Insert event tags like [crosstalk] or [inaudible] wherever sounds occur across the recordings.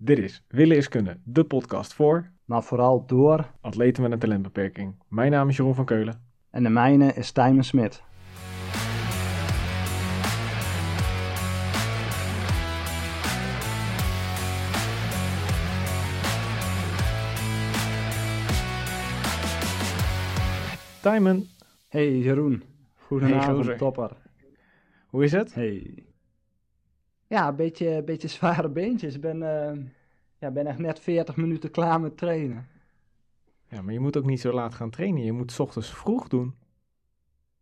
Dit is Willen is Kunnen, de podcast voor maar vooral door. atleten met een talentbeperking. Mijn naam is Jeroen van Keulen. En de mijne is Tijmen Smit. Timon, Hey Jeroen, Hey, goedenavond gozer. topper. hoe is het? Hey. Ja, een beetje, beetje [laughs] zware beentjes. Ik ben, eh, ja, ben echt net 40 minuten klaar met trainen. Ja, maar je moet ook niet zo laat gaan trainen. Je moet 's ochtends vroeg doen.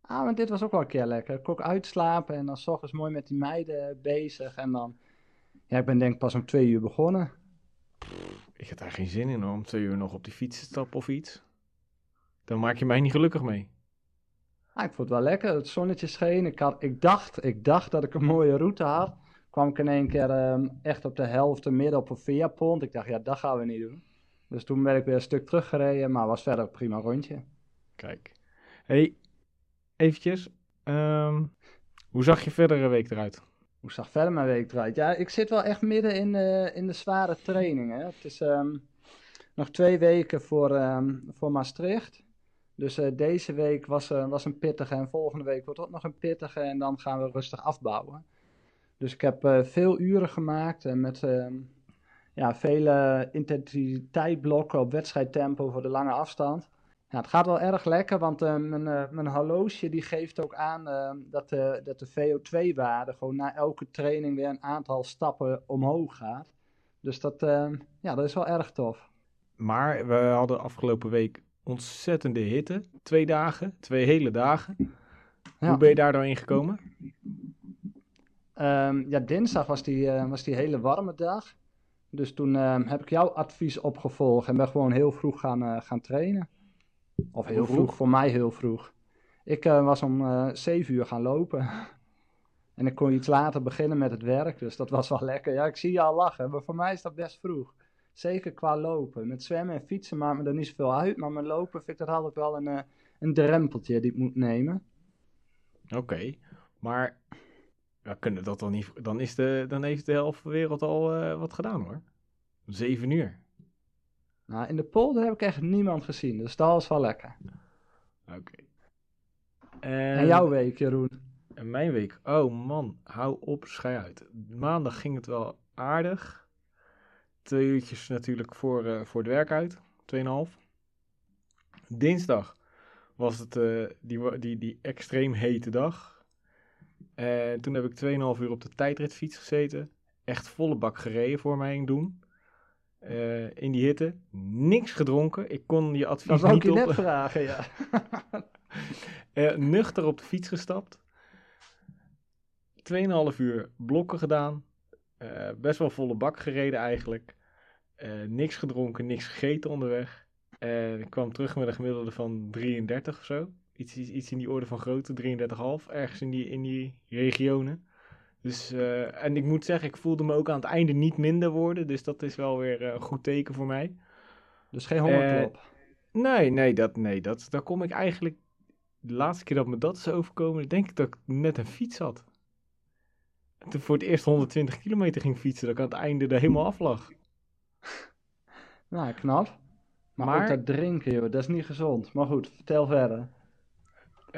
Ah, maar dit was ook wel een keer lekker. Ik kon ook uitslapen en dan 's ochtends mooi met die meiden bezig. En dan, ja, ik ben denk ik pas om twee uur begonnen. Ik heb daar geen zin in hoor, om twee uur nog op die fiets te stappen of iets. Dan maak je mij niet gelukkig mee. Ah, ik vond het wel lekker. Het zonnetje scheen. Ik, had, ik, dacht, ik dacht dat ik een mooie route had. Kwam ik in één keer ehm, echt op de helft midden op een veerpont. Ik dacht, ja, dat gaan we niet doen. Dus toen ben ik weer een stuk teruggereden, maar was verder een prima rondje. Kijk. hey, eventjes. ehm, hoe zag je verdere week eruit? Hoe zag verder mijn week eruit? Ja, ik zit wel echt midden in de, in de zware training. Hè. Het is ehm, nog twee weken voor, voor Maastricht. Dus eh, deze week was, eh, was een pittige en volgende week wordt ook nog een pittige. En dan gaan we rustig afbouwen. Dus ik heb eh, veel uren gemaakt en met ehm, ja, vele intensiteitblokken op wedstrijdtempo voor de lange afstand. Ja, het gaat wel erg lekker, want eh, mijn, eh, mijn horloge die geeft ook aan dat, de dat de VO2-waarde gewoon na elke training weer een aantal stappen omhoog gaat. Dus dat, eh, ja, dat is wel erg tof. Maar we hadden afgelopen week ontzettende hitte. Twee dagen, twee hele dagen. Ja. Hoe ben je daar doorheen gekomen? Ehm, ja, dinsdag was die, eh, was die hele warme dag. Dus toen ehm, heb ik jouw advies opgevolgd en ben gewoon heel vroeg gaan, eh, gaan trainen. Of heel vroeg? vroeg? voor mij heel vroeg. Ik eh, was om eh 7 uur gaan lopen. [laughs] en ik kon iets later beginnen met het werk, dus dat was wel lekker. Ja, ik zie je al lachen, maar voor mij is dat best vroeg. Zeker qua lopen. Met zwemmen en fietsen maakt me er niet zoveel uit, maar met lopen vind ik dat altijd wel een, een drempeltje die ik moet nemen. Oké, maar we kunnen dat dan niet. Dan, is de, dan heeft de helft van de wereld al eh, wat gedaan hoor. Zeven uur. Nou, in de polder heb ik echt niemand gezien, dus dat was wel lekker. Oké. En jouw week, Jeroen? En mijn week. Oh man, hou op, schei uit. Maandag ging het wel aardig. Twee uurtjes natuurlijk voor, eh, voor het werk uit. Tweeënhalf. Dinsdag was het eh, die, die, die extreem hete dag. En toen heb ik 2,5 uur op de tijdritfiets gezeten. Echt volle bak gereden voor mijn doen. Eh, in die hitte. Niks gedronken. Ik kon je advies Dat wou ik niet je op... net vragen, ja. [laughs] Eh, nuchter op de fiets gestapt. 2,5 uur blokken gedaan. Eh, best wel volle bak gereden eigenlijk. Eh, niks gedronken, niks gegeten onderweg. En ik kwam terug met een gemiddelde van 33 of zo. Iets, iets, in die orde van grootte, 33,5. Ergens in die, in die regionen. Dus, eh, en ik moet zeggen, ik voelde me ook aan het einde niet minder worden. Dus dat is wel weer eh, een goed teken voor mij. Dus geen hongerklop. Nee, nee, dat, nee dat, daar kom ik eigenlijk... De laatste keer dat me dat is overkomen, denk ik dat ik net een fiets had. En Toen voor het eerst 120 kilometer ging fietsen, dat ik aan het einde er helemaal af lag. [laughs] nou, knap. Maar, Maar- ook dat drinken, joh, dat is niet gezond. Maar goed, vertel verder.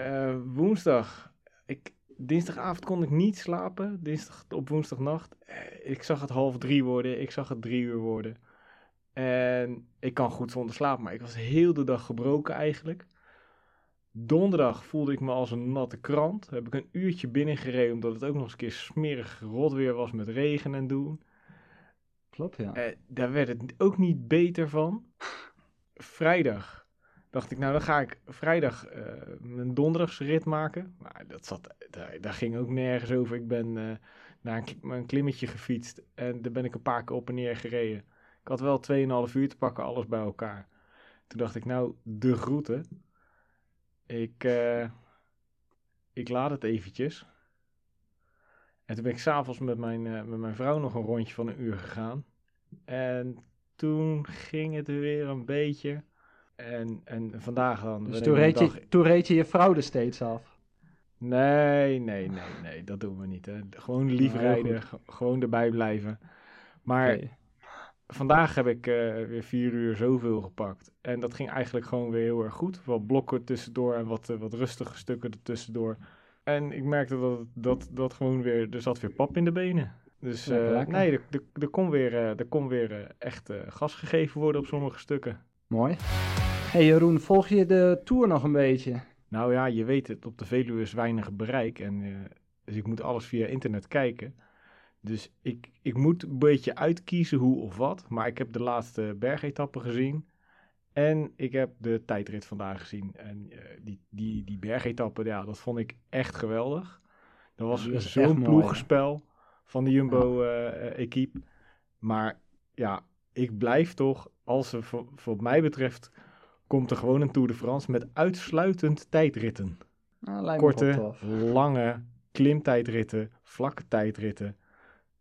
Eh, woensdag, ik, dinsdagavond kon ik niet slapen. Dinsdag op woensdagnacht. Eh, ik zag het half drie worden, ik zag het drie uur worden. En ik kan goed zonder slaap, maar ik was heel de dag gebroken eigenlijk. Donderdag voelde ik me als een natte krant. Heb ik een uurtje binnengereden, omdat het ook nog eens een keer smerig rot weer was met regen en doen. Klopt, ja. Eh, daar werd het ook niet beter van. Vrijdag dacht ik, nou dan ga ik vrijdag eh, mijn donderdagsrit rit maken. Maar dat zat, daar, daar ging ook nergens over. Ik ben eh, naar een, kli- een klimmetje gefietst en daar ben ik een paar keer op en neer gereden. Ik had wel 2,5 uur te pakken, alles bij elkaar. Toen dacht ik, nou, de groeten. Ik, eh, ik laat het eventjes. En toen ben ik s'avonds met mijn, met mijn vrouw nog een rondje van een uur gegaan. En toen ging het weer een beetje. En, en vandaag dan. Dus toen reed, dag- je, toen reed je er steeds af. Nee, nee, nee, nee, dat doen we niet. Hè. Gewoon lief Nou, heel rijden, ge- gewoon erbij blijven. Maar vandaag heb ik eh, weer vier uur zoveel gepakt. En dat ging eigenlijk gewoon weer heel erg goed. Wat blokken tussendoor en wat, eh, wat rustige stukken ertussendoor. En ik merkte dat, dat, dat gewoon weer, er zat weer pap in de benen. Dus Lekker, lekker. nee, er, er, er kon weer, er kon weer echt gas gegeven worden op sommige stukken. Mooi. Hey Jeroen, volg je de Tour nog een beetje? Nou ja, je weet het, op de Veluwe is weinig bereik. En, eh, dus ik moet alles via internet kijken. Dus ik, ik moet een beetje uitkiezen hoe of wat. Maar ik heb de laatste bergetappen gezien. En ik heb de tijdrit vandaag gezien. En eh, die, die, die bergetappen, ja, dat vond ik echt geweldig. Dat was zo'n mooi, ploegenspel van de Jumbo-equipe. maar ja, ik blijf toch, als er voor, voor mij betreft, komt er gewoon een Tour de France met uitsluitend tijdritten. Nou, wel Korte, lange klimtijdritten, vlakke tijdritten.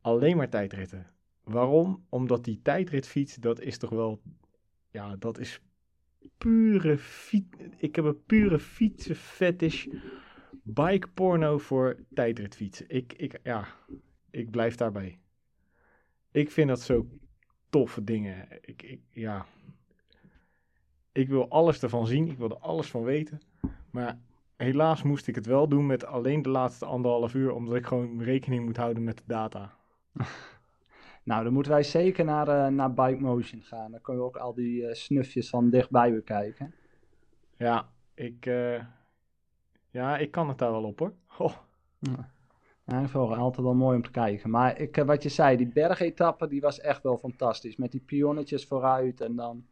Alleen maar tijdritten. Waarom? Omdat die tijdritfiets, dat is toch wel... Ja, dat is pure fiets... Ik heb een pure fietsenfetish. Bike porno voor tijdritfietsen. Ik, ik, ja, ik blijf daarbij. Ik vind dat zo toffe dingen. Ik, ik, ja... Ik wil alles ervan zien. Ik wil er alles van weten. Maar helaas moest ik het wel doen met alleen de laatste anderhalf uur, omdat ik gewoon rekening moet houden met de data. [laughs] Nou, dan moeten wij zeker naar, eh, naar Bike Motion gaan. Dan kun je ook al die eh, snufjes van dichtbij bekijken. Ja, ik, eh, ja, ik kan het daar wel op hoor. [laughs] Oh, Ja, ik vond het altijd wel mooi om te kijken. Maar ik, wat je zei, die bergetappe, die was echt wel fantastisch. Met die pionnetjes vooruit en dan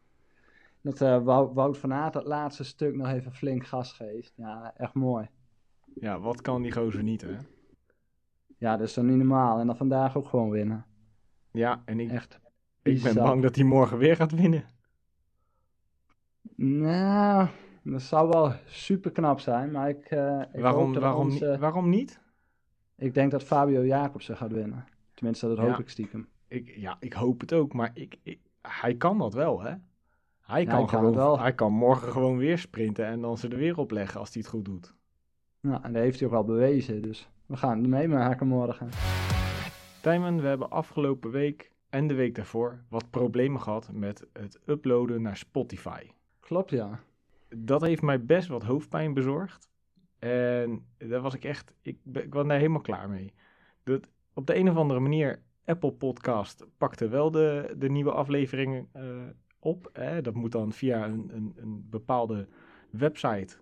dat eh, Wout, van Aert het laatste stuk nog even flink gas geeft. Ja, echt mooi. ja, wat kan die gozer niet hè? Ja, dat is dan niet normaal. En dan vandaag ook gewoon winnen. Ja, en ik, Echt. ik ben bang dat hij morgen weer gaat winnen. Nou, dat zou wel super knap zijn. Maar ik, eh, ik waarom, hoop dat waarom, onze- niet- waarom niet? Ik denk dat Fabio Jacobsen gaat winnen. Tenminste, dat hoop Ja. ik stiekem. Ik, ja, ik hoop het ook, maar ik, ik, hij kan dat wel hè? Hij Ja, kan, hij gewoon, wel. hij kan morgen gewoon weer sprinten en dan ze er weer op leggen als hij het goed doet. Nou, en dat heeft hij ook al bewezen. Dus we gaan het meemaken morgen. Tijmen, we hebben afgelopen week en de week daarvoor wat problemen gehad met het uploaden naar Spotify. Klopt, ja. Dat heeft mij best wat hoofdpijn bezorgd. En daar was ik echt, ik, ik was daar helemaal klaar mee. Dat, op de een of andere manier, Apple Podcast pakte wel de, de nieuwe afleveringen eh, op. Dat moet dan via een, een, een bepaalde website,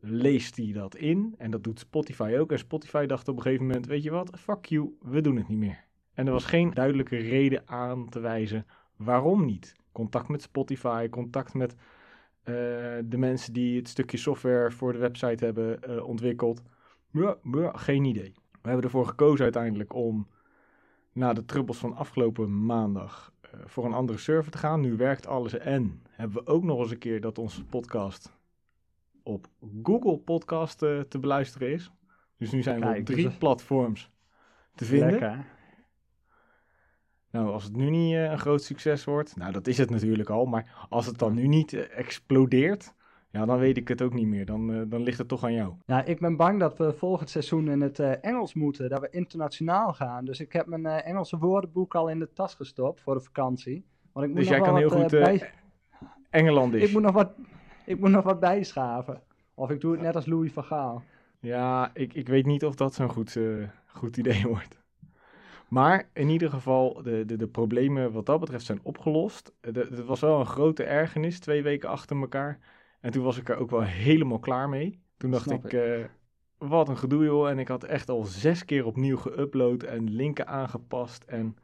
leest die dat in. En dat doet Spotify ook. En Spotify dacht op een gegeven moment, weet je wat, fuck you, we doen het niet meer. En er was geen duidelijke reden aan te wijzen waarom niet. Contact met Spotify, contact met eh, de mensen die het stukje software voor de website hebben eh, ontwikkeld. Geen idee. We hebben ervoor gekozen uiteindelijk om na de trubbels van afgelopen maandag voor een andere server te gaan. Nu werkt alles en hebben we ook nog eens een keer dat onze podcast op Google Podcast eh, te beluisteren is. Dus nu zijn we op dus drie dat- platforms te vinden. Lekker. Nou, als het nu niet eh, een groot succes wordt, nou dat is het natuurlijk al, maar als het dan nu niet eh, explodeert, ja, dan weet ik het ook niet meer. Dan, eh, dan ligt het toch aan jou. Ja, ik ben bang dat we volgend seizoen in het eh, Engels moeten. Dat we internationaal gaan. Dus ik heb mijn eh, Engelse woordenboek al in de tas gestopt voor de vakantie. Want ik moet Dus nog jij kan heel goed bij- Engelandisch. ik, moet nog wat, ik moet nog wat bijschaven. Of ik doe het net als Louis van Gaal. Ja, ik, ik weet niet of dat zo'n goed, goed idee [laughs] wordt. Maar in ieder geval, de, de, de problemen wat dat betreft zijn opgelost. Het was wel een grote ergernis, twee weken achter elkaar. En toen was ik er ook wel helemaal klaar mee. Toen dacht Snap ik, ik. eh, wat een gedoe joh. En ik had echt al zes keer opnieuw geüpload en linken aangepast en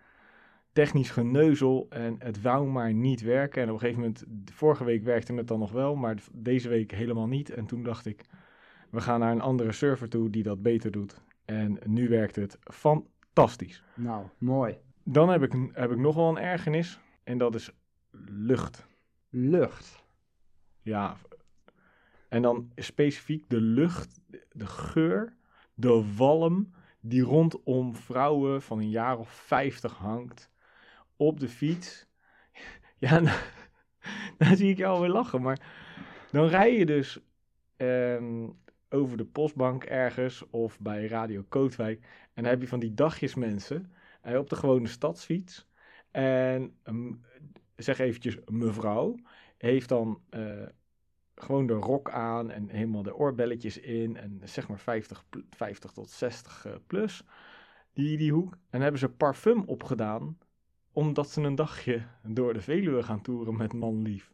technisch geneuzel. En het wou maar niet werken. En op een gegeven moment, vorige week werkte het dan nog wel, maar deze week helemaal niet. En toen dacht ik, we gaan naar een andere server toe die dat beter doet. En nu werkt het fantastisch. Nou, mooi. Dan heb ik, heb ik nog wel een ergernis. En dat is lucht. Lucht. Ja. En dan specifiek de lucht, de geur, de walm die rondom vrouwen van een jaar of 50 hangt. Op de fiets. [laughs] Ja, [laughs] dan zie ik jou alweer lachen. Maar dan rij je dus ehm, over de postbank ergens of bij Radio Kootwijk. En dan heb je van die dagjesmensen eh, op de gewone stadsfiets. En ehm, zeg eventjes mevrouw, heeft dan eh, gewoon de rok aan en helemaal de oorbelletjes in en zeg maar 50, pl- 50 tot 60 eh, plus, die, die hoek. En hebben ze parfum opgedaan, omdat ze een dagje door de Veluwe gaan toeren met manlief.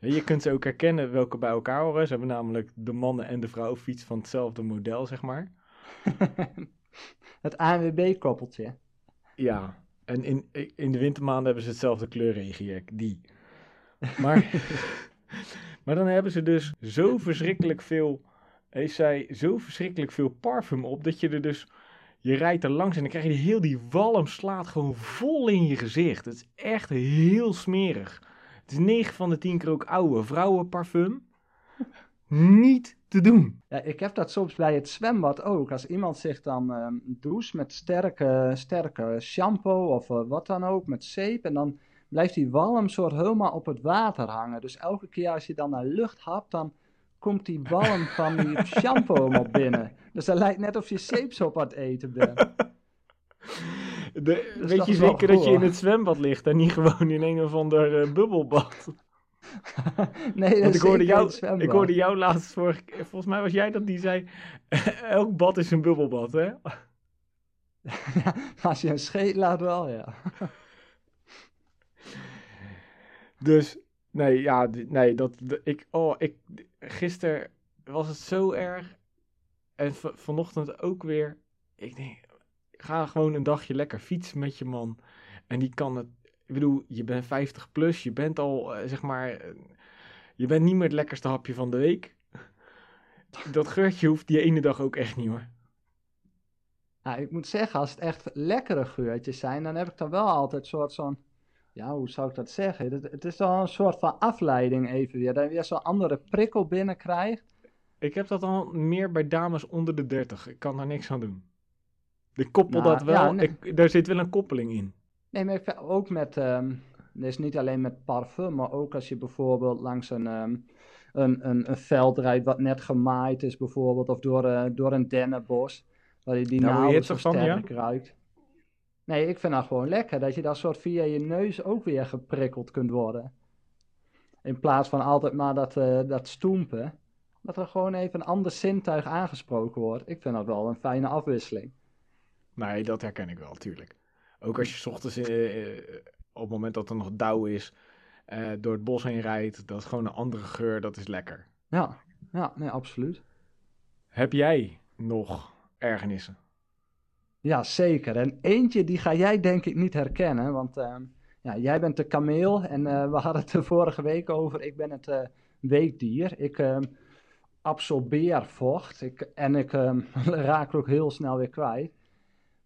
Je kunt ze ook herkennen welke bij elkaar horen. Ze hebben namelijk de mannen- en de vrouwenfiets van hetzelfde model, zeg maar. [laughs] Het ANWB-koppeltje. Ja, en in, in de wintermaanden hebben ze hetzelfde kleurregenjek, die. Maar, [laughs] maar dan hebben ze dus zo verschrikkelijk veel, heeft zij zo verschrikkelijk veel parfum op, dat je er dus, je rijdt er langs en dan krijg je heel die walm slaat gewoon vol in je gezicht. Het is echt heel smerig. Het is 9 van de 10 keer ook oude vrouwenparfum. Niet te doen. Ja, ik heb dat soms bij het zwembad ook. Als iemand zich dan ehm doucht met sterke, sterke shampoo of eh, wat dan ook, met zeep. En dan blijft die walm soort helemaal op het water hangen. Dus elke keer als je dan naar lucht hapt, dan komt die walm van die [laughs] shampoo helemaal binnen. Dus dat lijkt net of je zeepsop aan het eten bent. [laughs] De, is weet je zeker dat je in het zwembad ligt en niet gewoon in een of ander eh, bubbelbad? [laughs] nee, dat ik hoorde, jou, ik hoorde jou laatst vorige volgens mij was jij dat die zei, elk bad is een bubbelbad, hè? Ja, als je een scheet laat wel, ja. Dus, nee, ja, nee, dat, ik, oh, ik, gisteren was het zo erg en vanochtend ook weer. Ik denk, ga gewoon een dagje lekker fietsen met je man en die kan het, ik bedoel, je bent 50 plus, je bent al, eh, zeg maar, eh, je bent niet meer het lekkerste hapje van de week. [laughs] Dat geurtje hoeft die ene dag ook echt niet hoor. Nou, ik moet zeggen, als het echt lekkere geurtjes zijn, dan heb ik dan wel altijd een soort zo'n, ja, hoe zou ik dat zeggen? Het, het is dan een soort van afleiding even weer, dat je weer zo'n andere prikkel binnenkrijgt. Ik heb dat al meer bij dames onder de 30. Ik kan daar niks aan doen. Ik koppel Nou, dat wel. ja, nee. ik, daar zit wel een koppeling in. Nee, maar ik ook met, ehm dus niet alleen met parfum, maar ook als je bijvoorbeeld langs een, ehm, een, een, een veld rijdt wat net gemaaid is bijvoorbeeld, of door, eh, door een dennenbos, waar je die je nauwelijks van, ja? sterk ruikt. Nee, ik vind dat gewoon lekker, dat je dat soort via je neus ook weer geprikkeld kunt worden. In plaats van altijd maar dat, eh, dat stoempen, dat er gewoon even een ander zintuig aangesproken wordt. Ik vind dat wel een fijne afwisseling. Nee, dat herken ik wel, tuurlijk. Ook als je 's ochtends eh, eh, op het moment dat er nog dauw is, eh, door het bos heen rijdt, dat is gewoon een andere geur, dat is lekker. Ja, ja, nee, absoluut. Heb jij nog ergernissen? Ja, zeker. En eentje die ga jij denk ik niet herkennen, want ehm, ja, jij bent de kameel en eh, we hadden het er vorige week over. Ik ben het eh, weekdier. Ik ehm, absorbeer vocht ik, en ik ehm, [laughs] raak ook heel snel weer kwijt.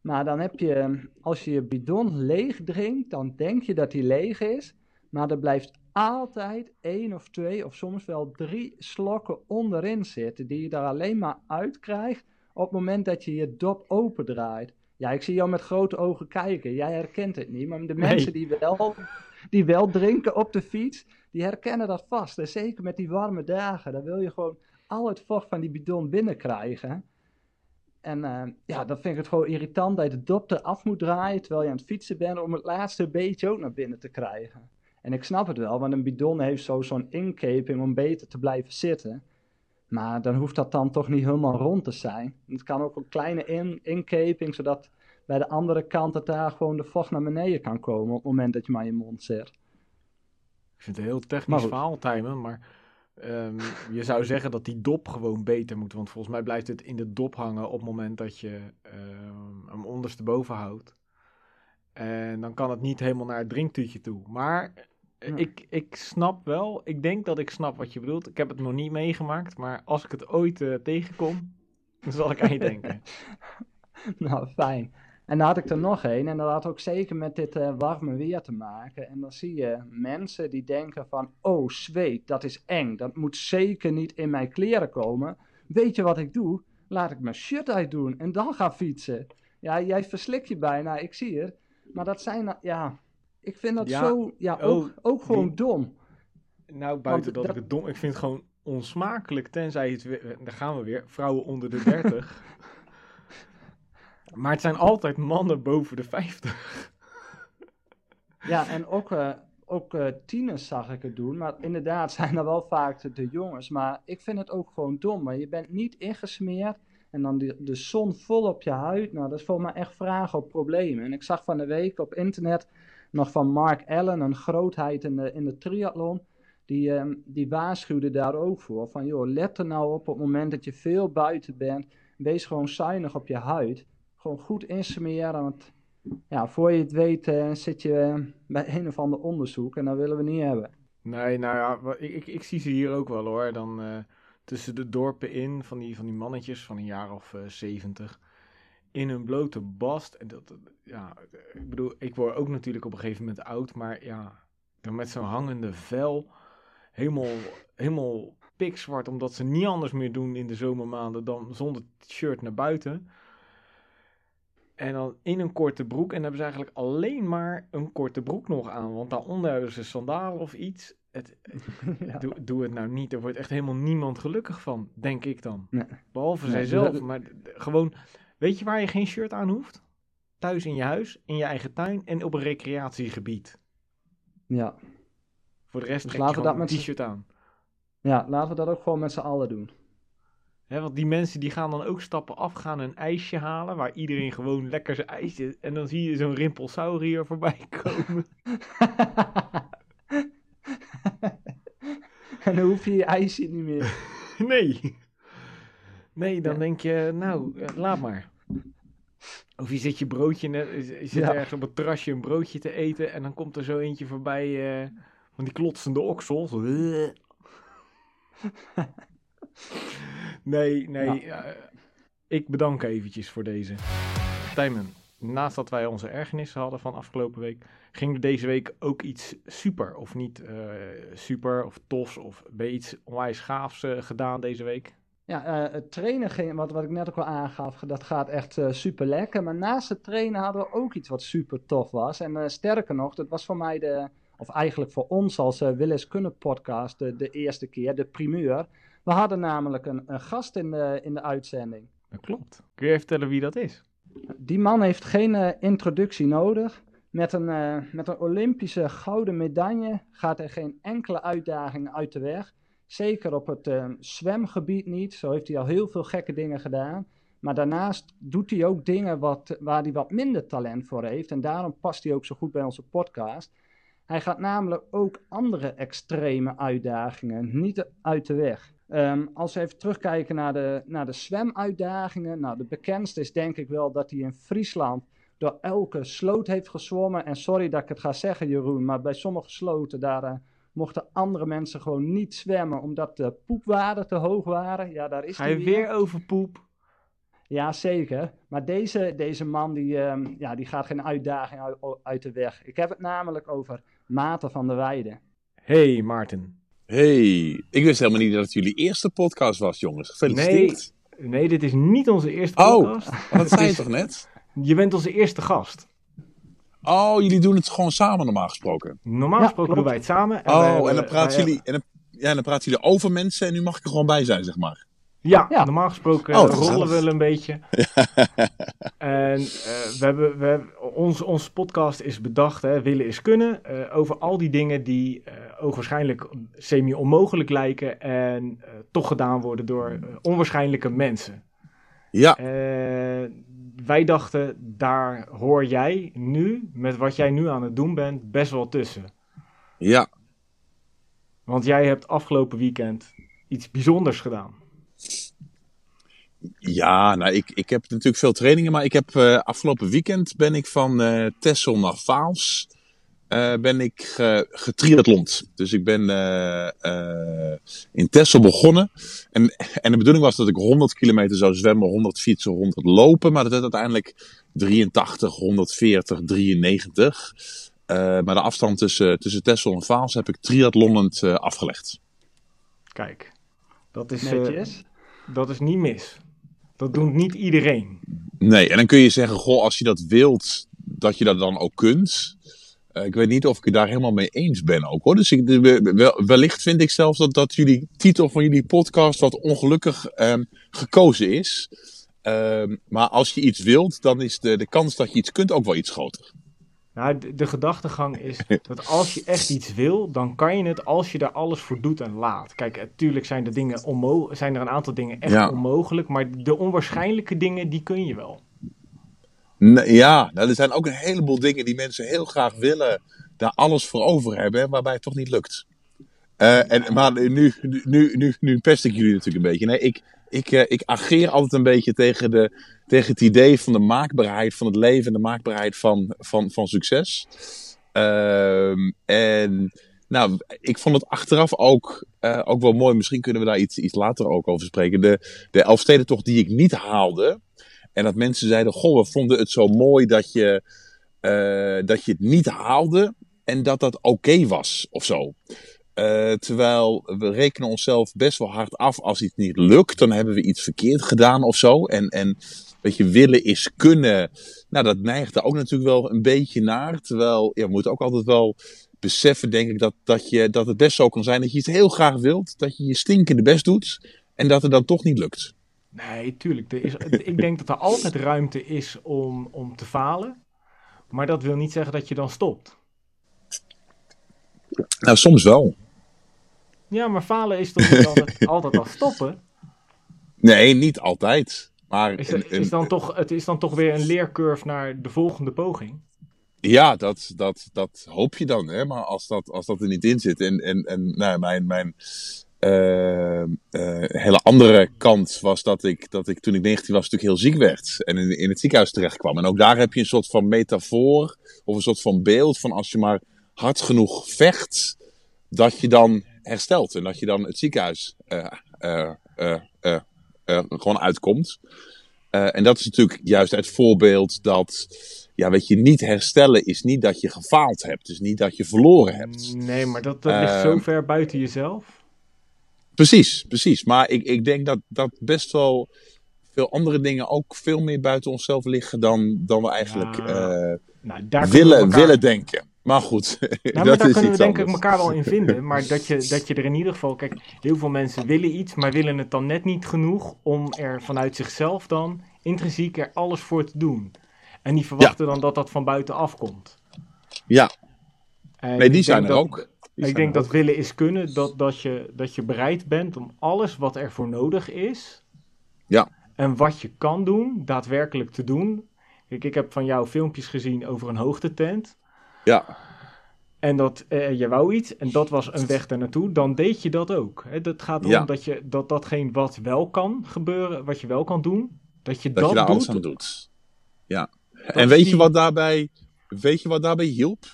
Maar dan heb je, als je je bidon leeg drinkt, dan denk je dat die leeg is. Maar er blijft altijd één of twee of soms wel drie slokken onderin zitten, die je daar alleen maar uit krijgt op het moment dat je je dop opendraait. Ja, ik zie jou met grote ogen kijken. Jij herkent het niet, maar de Nee. mensen die wel, die wel drinken op de fiets, die herkennen dat vast. En zeker met die warme dagen, dan wil je gewoon al het vocht van die bidon binnenkrijgen. En eh, ja, dan vind ik het gewoon irritant dat je de dop eraf moet draaien terwijl je aan het fietsen bent om het laatste beetje ook naar binnen te krijgen. En ik snap het wel, want een bidon heeft zo zo'n inkeping om beter te blijven zitten. Maar dan hoeft dat dan toch niet helemaal rond te zijn. Het kan ook een kleine in, inkeping, zodat bij de andere kant het daar gewoon de vocht naar beneden kan komen op het moment dat je maar je mond zet. Ik vind het een heel technisch verhaal, Tijmen, maar ehm, je zou [laughs] zeggen dat die dop gewoon beter moet. Want volgens mij blijft het in de dop hangen op het moment dat je ehm, hem ondersteboven houdt. En dan kan het niet helemaal naar het drinktuutje toe. Maar Ja. ik, ik snap wel, ik denk dat ik snap wat je bedoelt. Ik heb het nog niet meegemaakt, maar als ik het ooit eh, tegenkom, dan zal ik aan je denken. [laughs] Nou, fijn. En dan had ik er nog één, en dat had ook zeker met dit eh, warme weer te maken. En dan zie je mensen die denken van, oh zweet, dat is eng, dat moet zeker niet in mijn kleren komen. Weet je wat ik doe? Laat ik mijn shirt uitdoen en dan ga fietsen. Ja, jij verslikt je bijna, ik zie het. Maar dat zijn, nou- ja, ik vind dat Ja, zo, ja, oh, ook, ook gewoon die- dom. Nou, buiten Want dat, ik het dom... Ik vind het gewoon onsmakelijk, tenzij het... weer- Daar gaan we weer. Vrouwen onder de 30. [laughs] maar het zijn altijd mannen boven de 50. Ja, en ook, eh, ook uh, tieners zag ik het doen. Maar inderdaad [laughs] zijn er wel vaak de, jongens. Maar ik vind het ook gewoon dom. Maar je bent niet ingesmeerd. En dan de, de zon vol op je huid. Nou, dat is voor mij echt vragen op problemen. En ik zag van de week op internet nog van Mark Allen, een grootheid in de, in de triathlon. Die, um, die waarschuwde daar ook voor. Van joh, let er nou op op het moment dat je veel buiten bent. Wees gewoon zuinig op je huid. Gewoon goed insmeren. Want ja, voor je het weet uh, zit je bij een of ander onderzoek. En dat willen we niet hebben. Nee, nou ja, ik, ik, zie ze hier ook wel hoor. Dan uh, tussen de dorpen in, van die, van die mannetjes van een jaar of zeventig. In een blote bast. En dat, ja, ik bedoel, ik word ook natuurlijk op een gegeven moment oud. Maar ja, dan met zo'n hangende vel. Helemaal, helemaal pikzwart. Omdat ze niet anders meer doen in de zomermaanden dan zonder shirt naar buiten. En dan in een korte broek. En dan hebben ze eigenlijk alleen maar een korte broek nog aan. Want daaronder hebben ze sandalen of iets. Het, [laughs] ja. doe, doe, het nou niet. Er wordt echt helemaal niemand gelukkig van, denk ik dan. Nee. Behalve nee, zijzelf. Maar gewoon, weet je waar je geen shirt aan hoeft? Thuis in je huis, in je eigen tuin en op een recreatiegebied. Ja. Voor de rest dus trek je dat een t-shirt aan. Ja, laten we dat ook gewoon met z'n allen doen. He, want die mensen die gaan dan ook stappen af, gaan een ijsje halen, waar iedereen gewoon lekker zijn ijsje... En dan zie je zo'n rimpelsaurier voorbij [laughs] komen. [laughs] en dan hoef je je ijsje niet meer. [laughs] nee. Nee, dan denk je, nou, eh, laat maar. Of je zit je broodje, net, je zit ja. ergens op het terrasje een broodje te eten en dan komt er zo eentje voorbij uh, van die klotsende oksels. [laughs] Nee, nee. Ja. ik bedank eventjes voor deze. Tijmen, naast dat wij onze ergernissen hadden van afgelopen week, ging er deze week ook iets super, of niet uh, super, of tofs, of ben je iets onwijs gaafs gedaan deze week? Ja, uh, het trainen ging, wat, wat ik net ook al aangaf, dat gaat echt super lekker. Maar naast het trainen hadden we ook iets wat super tof was. En sterker nog, dat was voor mij de, of eigenlijk voor ons als Willis Kunnen podcast, de, de eerste keer, de primeur. We hadden namelijk een, een gast in de, in de uitzending. Dat klopt. Kun je even vertellen wie dat is? Die man heeft geen uh, introductie nodig. Met een, uh, met een Olympische gouden medaille gaat er geen enkele uitdaging uit de weg. Zeker op het uh, zwemgebied niet. Zo heeft hij al heel veel gekke dingen gedaan. Maar daarnaast doet hij ook dingen wat, waar hij wat minder talent voor heeft. En daarom past hij ook zo goed bij onze podcast. Hij gaat namelijk ook andere extreme uitdagingen niet uit de weg. Um, als we even terugkijken naar de, naar de zwemuitdagingen. Nou, de bekendste is denk ik wel dat hij in Friesland door elke sloot heeft gezwommen. En sorry dat ik het ga zeggen, Jeroen, maar bij sommige sloten daar uh, mochten andere mensen gewoon niet zwemmen omdat de poepwaarden te hoog waren. Ja, daar is Ga je weer. over poep? Ja, zeker. Maar deze, deze man die, um, ja, die gaat geen uitdaging uit, uit de weg. Ik heb het namelijk over Maarten van der Weijden. Hey Maarten. Hey, ik wist helemaal niet dat het jullie eerste podcast was, jongens. Gefeliciteerd. Nee, nee dit is niet onze eerste oh, podcast. Oh, dat zei [laughs] je toch net? Je bent onze eerste gast. Oh, jullie doen het gewoon samen normaal gesproken? Normaal gesproken doen wij het samen. En oh, en dan praten jullie... En dan, ja, dan praten jullie over mensen en nu mag ik er gewoon bij zijn, zeg maar. Ja, normaal gesproken oh, rollen we wel een beetje. [laughs] en uh, we hebben, we hebben, ons, onze podcast is bedacht, hè, willen is kunnen, uh, over al die dingen die uh, ogenschijnlijk semi-onmogelijk lijken en toch gedaan worden door onwaarschijnlijke mensen. Ja. Wij dachten, daar hoor jij nu, met wat jij nu aan het doen bent, best wel tussen. Ja. Want jij hebt afgelopen weekend iets bijzonders gedaan. Ja, nou, ik, ik heb natuurlijk veel trainingen, maar ik heb uh, afgelopen weekend ben ik van uh, Texel naar Vaals uh, ben ik getriathlond. Dus ik ben in Texel begonnen. En, en de bedoeling was dat ik 100 kilometer zou zwemmen, 100 fietsen, 100 lopen. Maar dat werd uiteindelijk 83, 140, 93. maar de afstand tussen, tussen Texel en Vaals heb ik triathlonend afgelegd. Kijk, dat is, dat is niet mis. Dat doet niet iedereen. Nee, en dan kun je zeggen, goh, als je dat wilt, dat je dat dan ook kunt. Uh, ik weet niet of ik het daar helemaal mee eens ben ook hoor. Dus ik, wellicht vind ik zelfs dat, dat jullie titel van jullie podcast wat ongelukkig um, gekozen is. Um, maar als je iets wilt, dan is de, de kans dat je iets kunt ook wel iets groter. Nou, de, de gedachtegang is dat als je echt iets wil, dan kan je het als je daar alles voor doet en laat. Kijk, natuurlijk zijn, er dingen onmo zijn er een aantal dingen echt Ja. onmogelijk, maar de onwaarschijnlijke dingen, die kun je wel. Ja, nou, er zijn ook een heleboel dingen die mensen heel graag willen, daar alles voor over hebben, waarbij het toch niet lukt. Eh, en, maar nu, nu, nu, nu, nu pest ik jullie natuurlijk een beetje. Nee, ik, ik, eh, ik ageer altijd een beetje tegen, de, tegen het idee van de maakbaarheid van het leven en de maakbaarheid van, van, van succes. Ehm, en nou, ik vond het achteraf ook, eh, ook wel mooi. Misschien kunnen we daar iets, iets later ook over spreken. De, de Elfstedentocht die ik niet haalde. En dat mensen zeiden: Goh, we vonden het zo mooi dat je, eh, dat je het niet haalde. En dat dat oké was of zo. Eh, terwijl we rekenen onszelf best wel hard af als iets niet lukt. Dan hebben we iets verkeerd gedaan of zo. En, en weet je, willen is kunnen. Nou, dat neigt er ook natuurlijk wel een beetje naar. Terwijl ja, we moeten ook altijd wel beseffen, denk ik, dat, dat, je, dat het best zo kan zijn dat je iets heel graag wilt. Dat je je stinkende best doet. En dat het dan toch niet lukt. Nee, tuurlijk. Er is, ik denk dat er altijd ruimte is om, om te falen. Maar dat wil niet zeggen dat je dan stopt. Nou, soms wel. Ja, maar falen is toch niet [laughs] altijd, altijd al stoppen? Nee, niet altijd. Maar Is, dan toch, het is dan toch weer een leercurve naar de volgende poging? Ja, dat, dat, dat hoop je dan. Hè? Maar als dat, als dat er niet in zit. En, en, en nou, mijn, mijn eh, eh, hele andere kant was dat ik, dat ik toen ik 19 was natuurlijk heel ziek werd. En in, in het ziekenhuis terecht kwam. En ook daar heb je een soort van metafoor. Of een soort van beeld van als je maar hard genoeg vecht. Dat je dan herstelt. En dat je dan het ziekenhuis eh, eh, gewoon uitkomt. En dat is natuurlijk juist het voorbeeld dat ja, weet je, niet herstellen is niet dat je gefaald hebt. Dus niet dat je verloren hebt. Nee, maar dat, dat ligt zo Ehm, ver buiten jezelf. Precies, precies. Maar ik, ik denk dat, dat best wel veel andere dingen ook veel meer buiten onszelf liggen dan, dan we eigenlijk Ja, eh, Nou, daar willen, elkaar- willen denken. Maar goed, [laughs] Nou, maar dat daar is kunnen we denk ik elkaar wel in [laughs] vinden. Maar dat je, dat je er in ieder geval... Kijk, heel veel mensen willen iets, maar willen het dan net niet genoeg... om er vanuit zichzelf dan intrinsiek er alles voor te doen. En die verwachten dan dat dat van buitenaf komt. Ja, En nee, die zijn er dat- ook. Ik denk dat willen is kunnen, dat, dat, je, dat je bereid bent om alles wat er voor nodig is... Ja. en wat je kan doen, daadwerkelijk te doen. Kijk, ik heb van jou filmpjes gezien over een hoogtetent... Ja, En dat eh, je wou iets en dat was een weg daar naartoe, dan deed je dat ook. Hè? Dat gaat erom Ja. dat je dat datgene wat wel kan gebeuren, wat je wel kan doen, dat je dat, dat, je daar doet. alles aan doet. Ja. En weet je, wat daarbij, weet je wat daarbij hielp?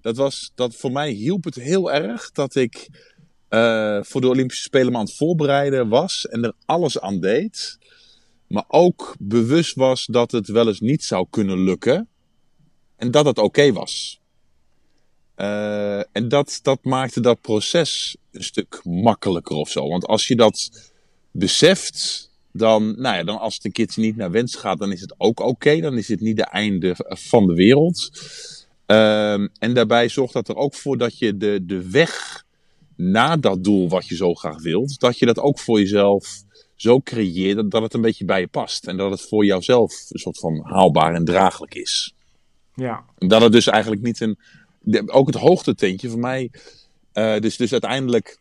Dat was, dat voor mij hielp het heel erg dat ik eh, voor de Olympische Spelen me aan het voorbereiden was en er alles aan deed. Maar ook bewust was dat het wel eens niet zou kunnen lukken. En dat het oké was. Eh, en dat, dat maakte dat proces een stuk makkelijker of zo. Want als je dat beseft, dan, nou ja, dan als het een niet naar wens gaat, dan is het ook oké. Dan is het niet de einde van de wereld. Ehm, en daarbij zorgt dat er ook voor dat je de, de weg naar dat doel wat je zo graag wilt, dat je dat ook voor jezelf zo creëert dat, dat het een beetje bij je past. En dat het voor jouzelf een soort van haalbaar en draaglijk is. Ja, En dat het dus eigenlijk niet een. de- ook het hoogtetentje voor mij. eh, dus, dus uiteindelijk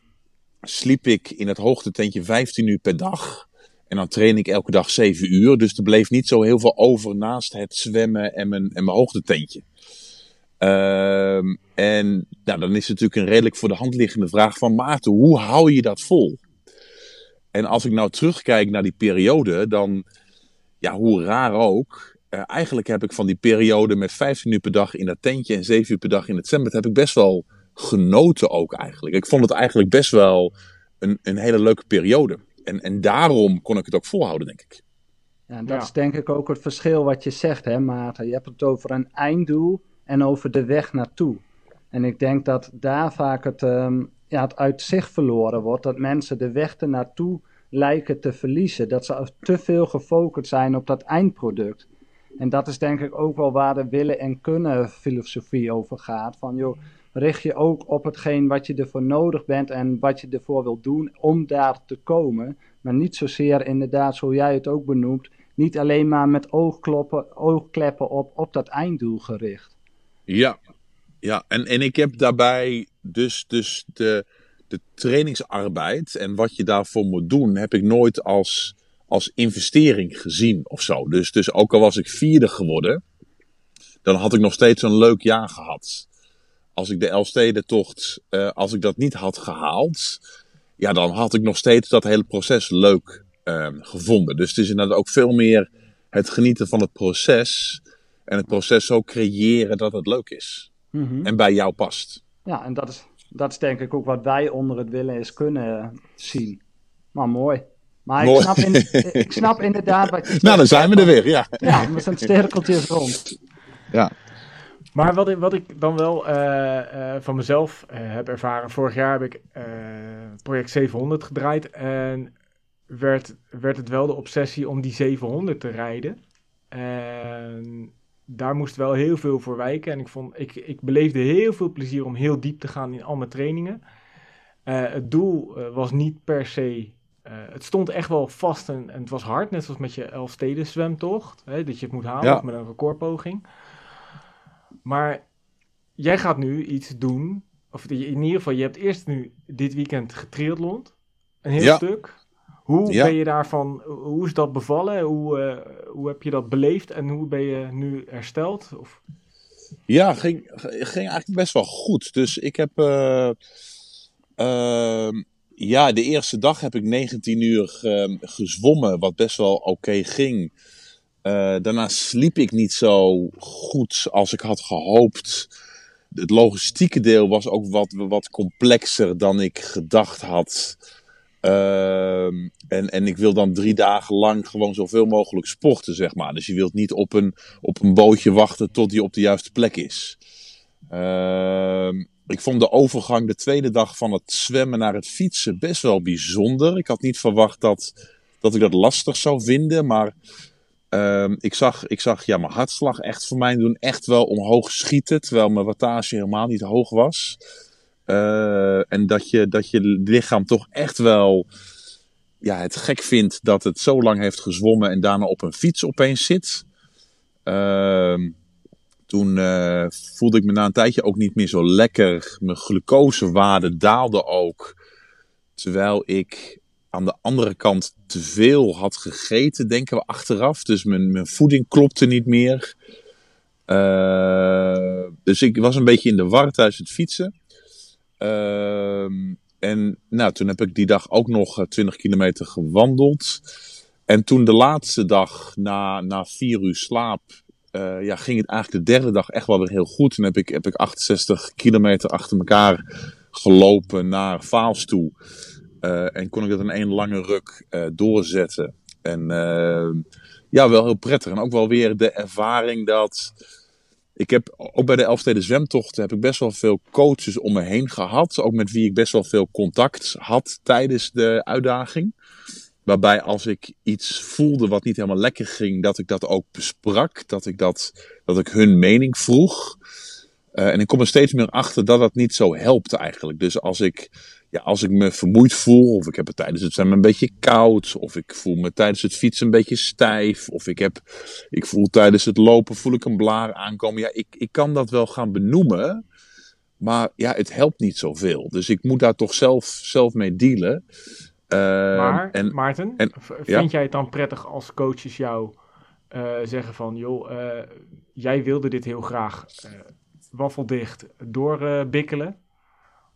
sliep ik in het hoogtetentje 15 uur per dag. En dan train ik elke dag 7 uur. Dus er bleef niet zo heel veel over naast het zwemmen en mijn, en mijn hoogtetentje. Ehm, en nou, dan is het natuurlijk een redelijk voor de hand liggende vraag van Maarten, hoe hou je dat vol? En als ik nou terugkijk naar die periode, dan, ja, hoe raar ook, eh, eigenlijk heb ik van die periode met 15 uur per dag in dat tentje en 7 uur per dag in het zwembad, heb ik best wel genoten ook eigenlijk. Ik vond het eigenlijk best wel een, een hele leuke periode. En, en daarom kon ik het ook volhouden, denk ik. Ja, en dat Ja. is denk ik ook het verschil wat je zegt, hè, Maarten. Je hebt het over een einddoel en over de weg naartoe. En ik denk dat daar vaak het, ehm, ja, het uit zicht verloren wordt. Dat mensen de weg ernaartoe lijken te verliezen. Dat ze te veel gefocust zijn op dat eindproduct. En dat is denk ik ook wel waar de willen en kunnen filosofie over gaat. Van joh, richt je ook op hetgeen wat je ervoor nodig bent en wat je ervoor wil doen om daar te komen. Maar niet zozeer inderdaad, zoals jij het ook benoemt, niet alleen maar met oogkloppen, oogkleppen op, op dat einddoel gericht. Ja, ja. En, en ik heb daarbij dus, dus de, de trainingsarbeid en wat je daarvoor moet doen, heb ik nooit als, als investering gezien of zo. Dus, dus ook al was ik vierde geworden, dan had ik nog steeds een leuk jaar gehad. Als ik de Elfstedentocht, uh, als ik dat niet had gehaald, ja, dan had ik nog steeds dat hele proces leuk uh, gevonden. Dus het is inderdaad ook veel meer het genieten van het proces en het proces zo creëren dat het leuk is. Mm -hmm. En bij jou past. Ja, en dat is, dat is denk ik ook wat wij onder het willen is kunnen zien. Maar mooi. Maar ik snap, in, [laughs] ik snap inderdaad wat je Nou, dan zijn we er weer, ja. Ja, met zo'n sterkeltjes rond. Ja. Maar wat ik, wat ik dan wel uh, uh, van mezelf uh, heb ervaren, vorig jaar heb ik project 700 gedraaid en werd, werd het wel de obsessie om die 700 te rijden. En daar moest wel heel veel voor wijken en ik, vond, ik, ik beleefde heel veel plezier om heel diep te gaan in al mijn trainingen. het doel was niet per se het stond echt wel vast en, en, het was hard, net zoals met je Elfsteden zwemtocht. Hè, dat je het moet halen ja. met een recordpoging. Maar jij gaat nu iets doen. Of in ieder geval, je hebt eerst nu dit weekend getriathlond. Een heel ja. stuk. Hoe ja. ben je daarvan, hoe is dat bevallen? Hoe, uh, hoe heb je dat beleefd en hoe ben je nu hersteld? Of? Ja, ging, ging eigenlijk best wel goed. Dus ik heb, uh, uh, ja, de eerste dag heb ik 19 uur ehm, gezwommen, wat best wel oké okay ging. Uh, daarna sliep ik niet zo goed als ik had gehoopt. Het logistieke deel was ook wat, wat complexer dan ik gedacht had. Uh, en, en ik wil dan drie dagen lang gewoon zoveel mogelijk sporten, zeg maar. Dus je wilt niet op een, op een bootje wachten tot die op de juiste plek is. Uh, ik vond de overgang de tweede dag van het zwemmen naar het fietsen best wel bijzonder. Ik had niet verwacht dat, dat ik dat lastig zou vinden, maar uh, ik, zag, ik zag ja, mijn hartslag echt voor mij doen echt wel omhoog schieten, terwijl mijn wattage helemaal niet hoog was. Uh, en dat je, dat je lichaam toch echt wel ja, het gek vindt dat het zo lang heeft gezwommen en daarna op een fiets opeens zit. Uh, toen uh, voelde ik me na een tijdje ook niet meer zo lekker. Mijn glucosewaarde daalde ook. Terwijl ik aan de andere kant te veel had gegeten, denken we achteraf. Dus mijn, mijn voeding klopte niet meer. Uh, dus ik was een beetje in de war tijdens het fietsen. Uh, en nou, toen heb ik die dag ook nog 20 kilometer gewandeld. En toen de laatste dag, na, na vier uur slaap, uh, ja, ging het eigenlijk de derde dag echt wel weer heel goed. Toen heb ik, heb ik 68 kilometer achter elkaar gelopen naar Vaals toe. Uh, en kon ik dat in één lange ruk doorzetten. En ja, wel heel prettig. En ook wel weer de ervaring dat. Ik heb ook bij de Elfsteden zwemtochten heb ik best wel veel coaches om me heen gehad. Ook met wie ik best wel veel contact had tijdens de uitdaging. Waarbij als ik iets voelde wat niet helemaal lekker ging, dat ik dat ook besprak. Dat ik, dat, dat ik hun mening vroeg. Uh, en ik kom er steeds meer achter dat dat niet zo helpt eigenlijk. Dus als ik, ja, als ik me vermoeid voel, of ik heb het tijdens het zwemmen een beetje koud, of ik voel me tijdens het fietsen een beetje stijf, of ik, heb, ik voel tijdens het lopen voel ik een blaar aankomen. Ja, ik, ik kan dat wel gaan benoemen, maar ja, het helpt niet zoveel. Dus ik moet daar toch zelf, zelf mee dealen. Uh, maar, en, Maarten, en, vind ja? jij het dan prettig als coaches jou uh, zeggen van, joh, uh, jij wilde dit heel graag waffeldicht doorbikkelen?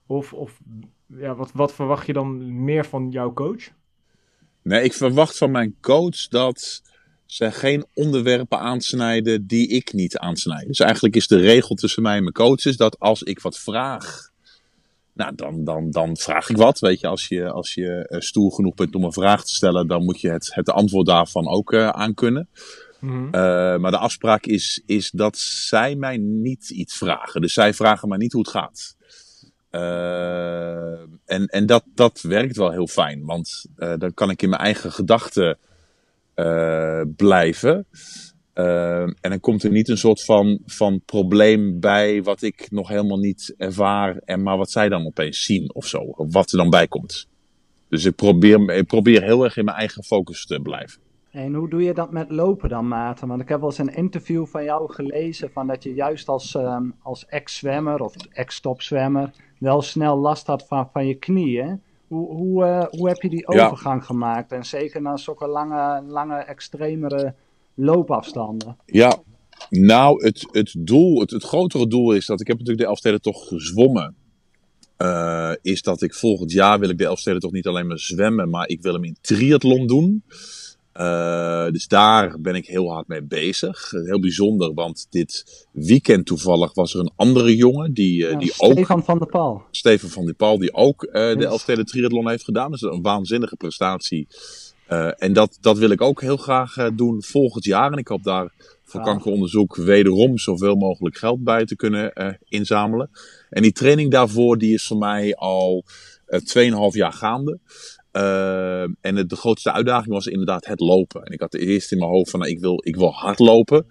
of, of ja, wat, wat verwacht je dan meer van jouw coach? Nee, ik verwacht van mijn coach dat ze geen onderwerpen aansnijden die ik niet aansnijd. Dus eigenlijk is de regel tussen mij en mijn coach is dat als ik wat vraag nou, dan, dan, dan vraag ik wat. Weet je, als je, als je uh, stoer genoeg bent om een vraag te stellen, dan moet je het, het antwoord daarvan ook uh, aankunnen. Mm-hmm. Uh, maar de afspraak is, is dat zij mij niet iets vragen. Dus zij vragen mij niet hoe het gaat. En en dat, dat werkt wel heel fijn, want dan kan ik in mijn eigen gedachten blijven. Uh, en dan komt er niet een soort van, van probleem bij wat ik nog helemaal niet ervaar, en maar wat zij dan opeens zien of zo, of wat er dan bij komt. Dus ik probeer, ik probeer heel erg in mijn eigen focus te blijven. En hoe doe je dat met lopen dan, Maarten? Want ik heb wel eens een interview van jou gelezen van dat je juist als, ehm, als ex-zwemmer of ex-topzwemmer wel snel last had van, van je knieën. Hoe, hoe, eh, hoe heb je die Ja. overgang gemaakt? En zeker na zulke lange, lange extremere loopafstanden. Ja, nou, het, het doel, het, het grotere doel is dat ik heb natuurlijk de Elfstedentocht gezwommen. Eh, is dat ik volgend jaar wil ik de Elfstedentocht niet alleen maar zwemmen, maar ik wil hem in triathlon doen. Eh, dus daar ben ik heel hard mee bezig. Heel bijzonder, want dit weekend toevallig was er een andere jongen die, eh, Ja, die ook Stefan van der Paal. Steven van der Paal, die ook eh, de. Elfsteden Triathlon heeft gedaan. Dus een waanzinnige prestatie. En dat, dat wil ik ook heel graag doen volgend jaar. En ik hoop daar voor kankeronderzoek wederom zoveel mogelijk geld bij te kunnen inzamelen. En die training daarvoor die is voor mij al eh 2,5 jaar gaande. Eh, en het, de grootste uitdaging was inderdaad het lopen. En ik had eerst in mijn hoofd van nou, ik, wil, ik wil hard lopen.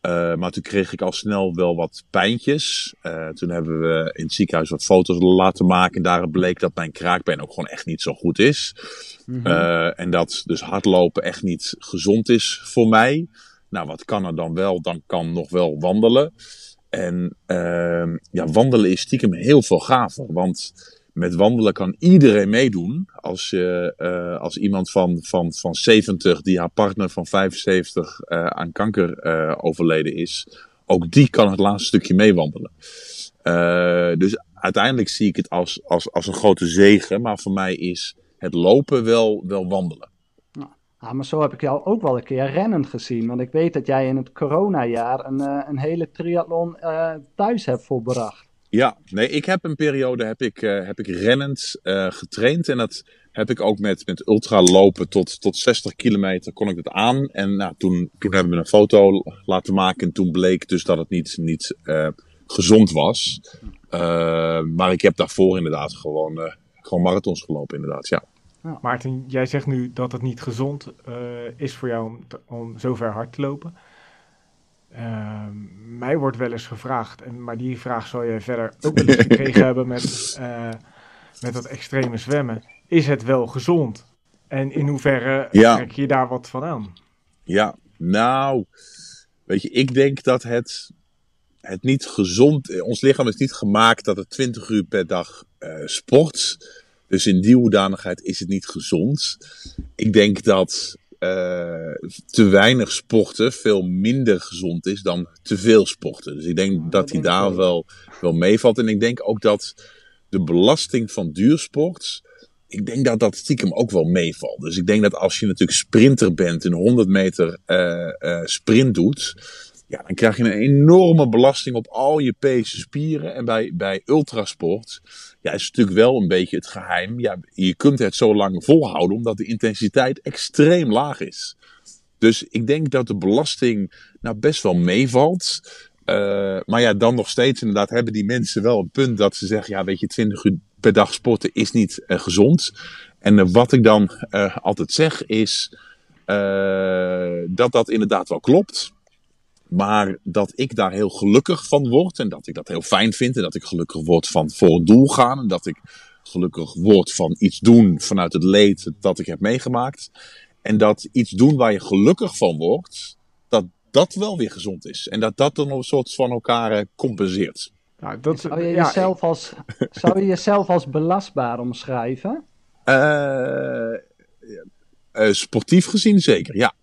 Eh, maar toen kreeg ik al snel wel wat pijntjes. Eh, toen hebben we in het ziekenhuis wat foto's laten maken. En daar bleek dat mijn kraakbeen ook gewoon echt niet zo goed is. Mhm. En dat dus hardlopen echt niet gezond is voor mij. Nou, wat kan er dan wel? Dan kan nog wel wandelen. En ehm, ja, wandelen is stiekem heel veel gaver. Want met wandelen kan iedereen meedoen. Als, je, eh, als iemand van, van, van 70, die haar partner van 75 eh, aan kanker eh, overleden is, ook die kan het laatste stukje meewandelen. Eh, dus uiteindelijk zie ik het als, als, als een grote zegen. Maar voor mij is het lopen wel, wel wandelen. Ah, maar zo heb ik jou ook wel een keer rennend gezien. Want ik weet dat jij in het coronajaar een, eh, een hele triathlon eh, thuis hebt volbracht. Ja, nee, ik heb een periode heb ik, eh, heb ik rennend eh, getraind. En dat heb ik ook met, met ultralopen tot, tot 60 kilometer kon ik dat aan. En nou, toen, toen hebben we een foto laten maken. En toen bleek dus dat het niet, niet eh, gezond was. Eh, maar ik heb daarvoor inderdaad gewoon, eh, gewoon marathons gelopen, inderdaad. Ja. Maarten, jij zegt nu dat het niet gezond eh, is voor jou om, te- om zo ver hard te lopen. Ehm, mij wordt wel eens gevraagd, en, maar die vraag zal je verder ook wel eens gekregen [laughs] hebben met, eh, met dat extreme zwemmen. Is het wel gezond? En in hoeverre Ja. trek je daar wat van aan? Ja, nou, weet je, ik denk dat het, het niet gezond, ons lichaam is niet gemaakt dat het 20 uur per dag eh, sport. Dus in die hoedanigheid is het niet gezond. Ik denk dat eh, te weinig sporten veel minder gezond is dan te veel sporten. Dus ik denk dat dat hij daar wel, wel meevalt. En ik denk ook dat de belasting van duursport ik denk dat dat stiekem ook wel meevalt. Dus ik denk dat als je natuurlijk sprinter bent, een 100 meter eh, eh, sprint doet, ja, dan krijg je een enorme belasting op al je pezen spieren. En bij, bij ultrasport ja, is natuurlijk wel een beetje het geheim. Ja, je kunt het zo lang volhouden omdat de intensiteit extreem laag is. Dus ik denk dat de belasting nou best wel meevalt. Eh, maar ja, dan nog steeds inderdaad hebben die mensen wel een punt dat ze zeggen, ja, weet je, 20 uur per dag sporten is niet eh, gezond. En eh, wat ik dan altijd zeg is dat dat inderdaad wel klopt. Maar dat ik daar heel gelukkig van word en dat ik dat heel fijn vind en dat ik gelukkig word van voor een doel gaan en dat ik gelukkig word van iets doen vanuit het leed dat ik heb meegemaakt. En dat iets doen waar je gelukkig van wordt, dat dat wel weer gezond is. En dat dat dan een soort van elkaar eh, compenseert. Nou, dat, Zou je, ja, jezelf als, [laughs] zou je jezelf als belastbaar omschrijven? Eh, eh, sportief gezien zeker, ja.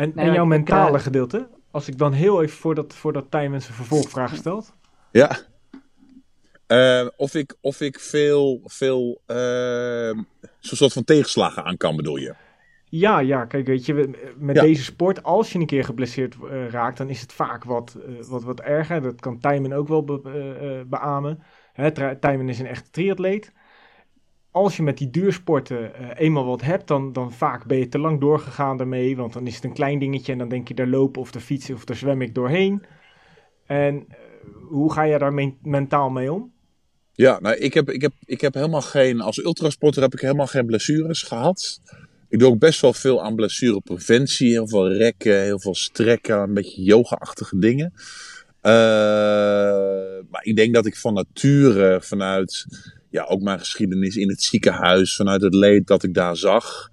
En, Nee, en jouw ik, mentale eh, gedeelte? Als ik dan heel even voordat, voordat Tijmen zijn vervolgvraag stelt. Ja. Eh, of, ik, of ik veel, veel eh, zo'n soort van tegenslagen aan kan, bedoel je? Ja, ja, kijk, weet je, met Ja. deze sport, als je een keer geblesseerd eh, raakt, dan is het vaak wat, eh, wat, wat erger. Dat kan Tijmen ook wel be- eh, eh, beamen. Hè, Tijmen is een echte triatleet. Als je met die duursporten eh, eenmaal wat hebt, dan, dan vaak ben je te lang doorgegaan daarmee. Want dan is het een klein dingetje en dan denk je, daar lopen of daar fietsen of daar zwem ik doorheen. En eh, hoe ga je daar men- mentaal mee om? Ja, nou, ik heb, ik, heb, ik heb helemaal geen, als ultrasporter heb ik helemaal geen blessures gehad. Ik doe ook best wel veel aan blessurepreventie. Heel veel rekken, heel veel strekken, een beetje yoga-achtige dingen. Eh, maar ik denk dat ik van nature, vanuit ja, ook mijn geschiedenis in het ziekenhuis, vanuit het leed dat ik daar zag,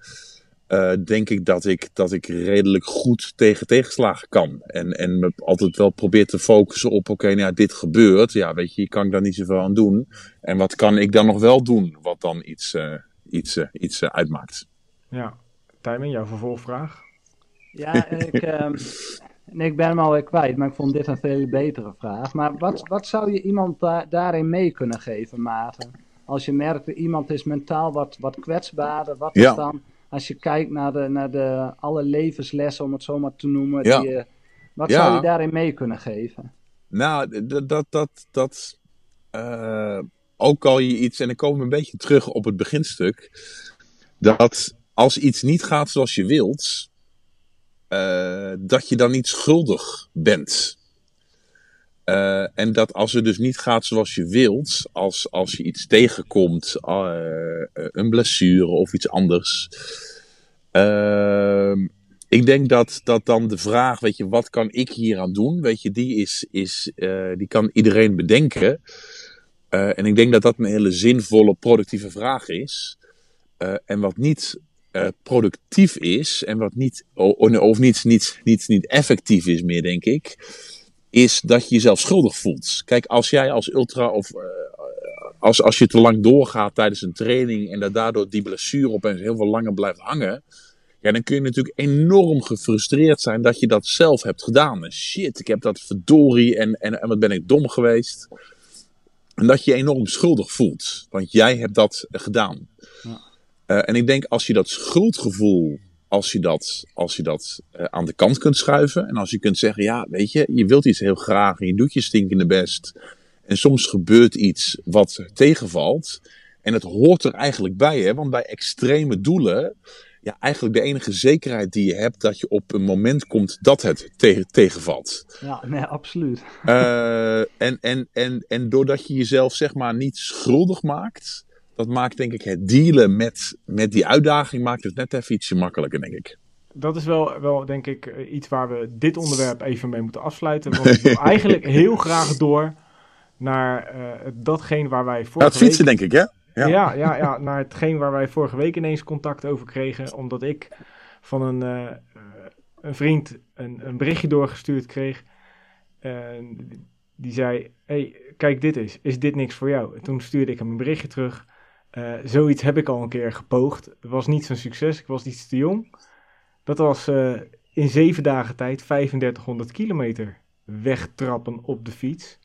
eh, denk ik dat, ik dat ik redelijk goed tegen tegenslagen kan. En, en me altijd wel probeer te focussen op, oké, nou ja, dit gebeurt. Ja, weet je, je kan ik daar niet zoveel aan doen. En wat kan ik dan nog wel doen, wat dan iets, uh, iets, uh, iets uitmaakt. Ja, Tijmen, jouw vervolgvraag? Ja, ik, [laughs] um, ik ben hem alweer kwijt, maar ik vond dit een veel betere vraag. Maar wat, wat zou je iemand da daarin mee kunnen geven, Maarten? Als je merkt dat iemand is mentaal wat, wat kwetsbaarder, wat Ja. is dan, als je kijkt naar, de, naar de, alle levenslessen, om het zo maar te noemen, Ja. die, je- wat Ja. zou je daarin mee kunnen geven? Nou, dat, dat, dat, dat eh, ook al je iets, en dan komen we een beetje terug op het beginstuk, dat als iets niet gaat zoals je wilt, eh, dat je dan niet schuldig bent. Eh, en dat als het dus niet gaat zoals je wilt, als, als je iets tegenkomt, eh, een blessure of iets anders. ehm, ik denk dat, dat dan de vraag, weet je, wat kan ik hier aan doen? Weet je, die, is, is, eh, die kan iedereen bedenken. Eh, en ik denk dat dat een hele zinvolle, productieve vraag is. Eh, en wat niet eh, productief is, en wat niet, of niet, niet, niet, niet effectief is meer, denk ik, is dat je jezelf schuldig voelt. Kijk, als jij als ultra of eh, als, als je te lang doorgaat tijdens een training en dat daardoor die blessure opeens heel veel langer blijft hangen, ja, dan kun je natuurlijk enorm gefrustreerd zijn dat je dat zelf hebt gedaan. En shit, ik heb dat verdorie en, en, en wat ben ik dom geweest. En dat je je enorm schuldig voelt, want jij hebt dat gedaan. Ja. Eh, en ik denk als je dat schuldgevoel, als je dat, als je dat eh, aan de kant kunt schuiven. En als je kunt zeggen, ja, weet je, je wilt iets heel graag en je doet je stinkende best. En soms gebeurt iets wat tegenvalt. En het hoort er eigenlijk bij, hè? want bij extreme doelen, ja, eigenlijk de enige zekerheid die je hebt, dat je op een moment komt dat het te- tegenvalt. Ja, nee, absoluut. Eh, en, en, en, en doordat je jezelf zeg maar niet schuldig maakt, dat maakt denk ik het dealen met, met die uitdaging, maakt het net even ietsje makkelijker, denk ik. Dat is wel, wel denk ik, eh, iets waar we dit onderwerp even mee moeten afsluiten. Want ik wil [laughs] eigenlijk heel graag door naar eh, datgene waar wij Ja, vorige het fietsen week... denk ik, hè? Ja. Ja. Ja, ja, naar hetgeen waar wij vorige week ineens contact over kregen. Omdat ik van een, eh, een vriend een, een berichtje doorgestuurd kreeg. Die zei, hey, kijk dit eens, is dit niks voor jou? En toen stuurde ik hem een berichtje terug. Eh, zoiets heb ik al een keer gepoogd. Het was niet zo'n succes, ik was iets te jong. Dat was eh, in zeven dagen tijd 3500 kilometer wegtrappen op de fiets.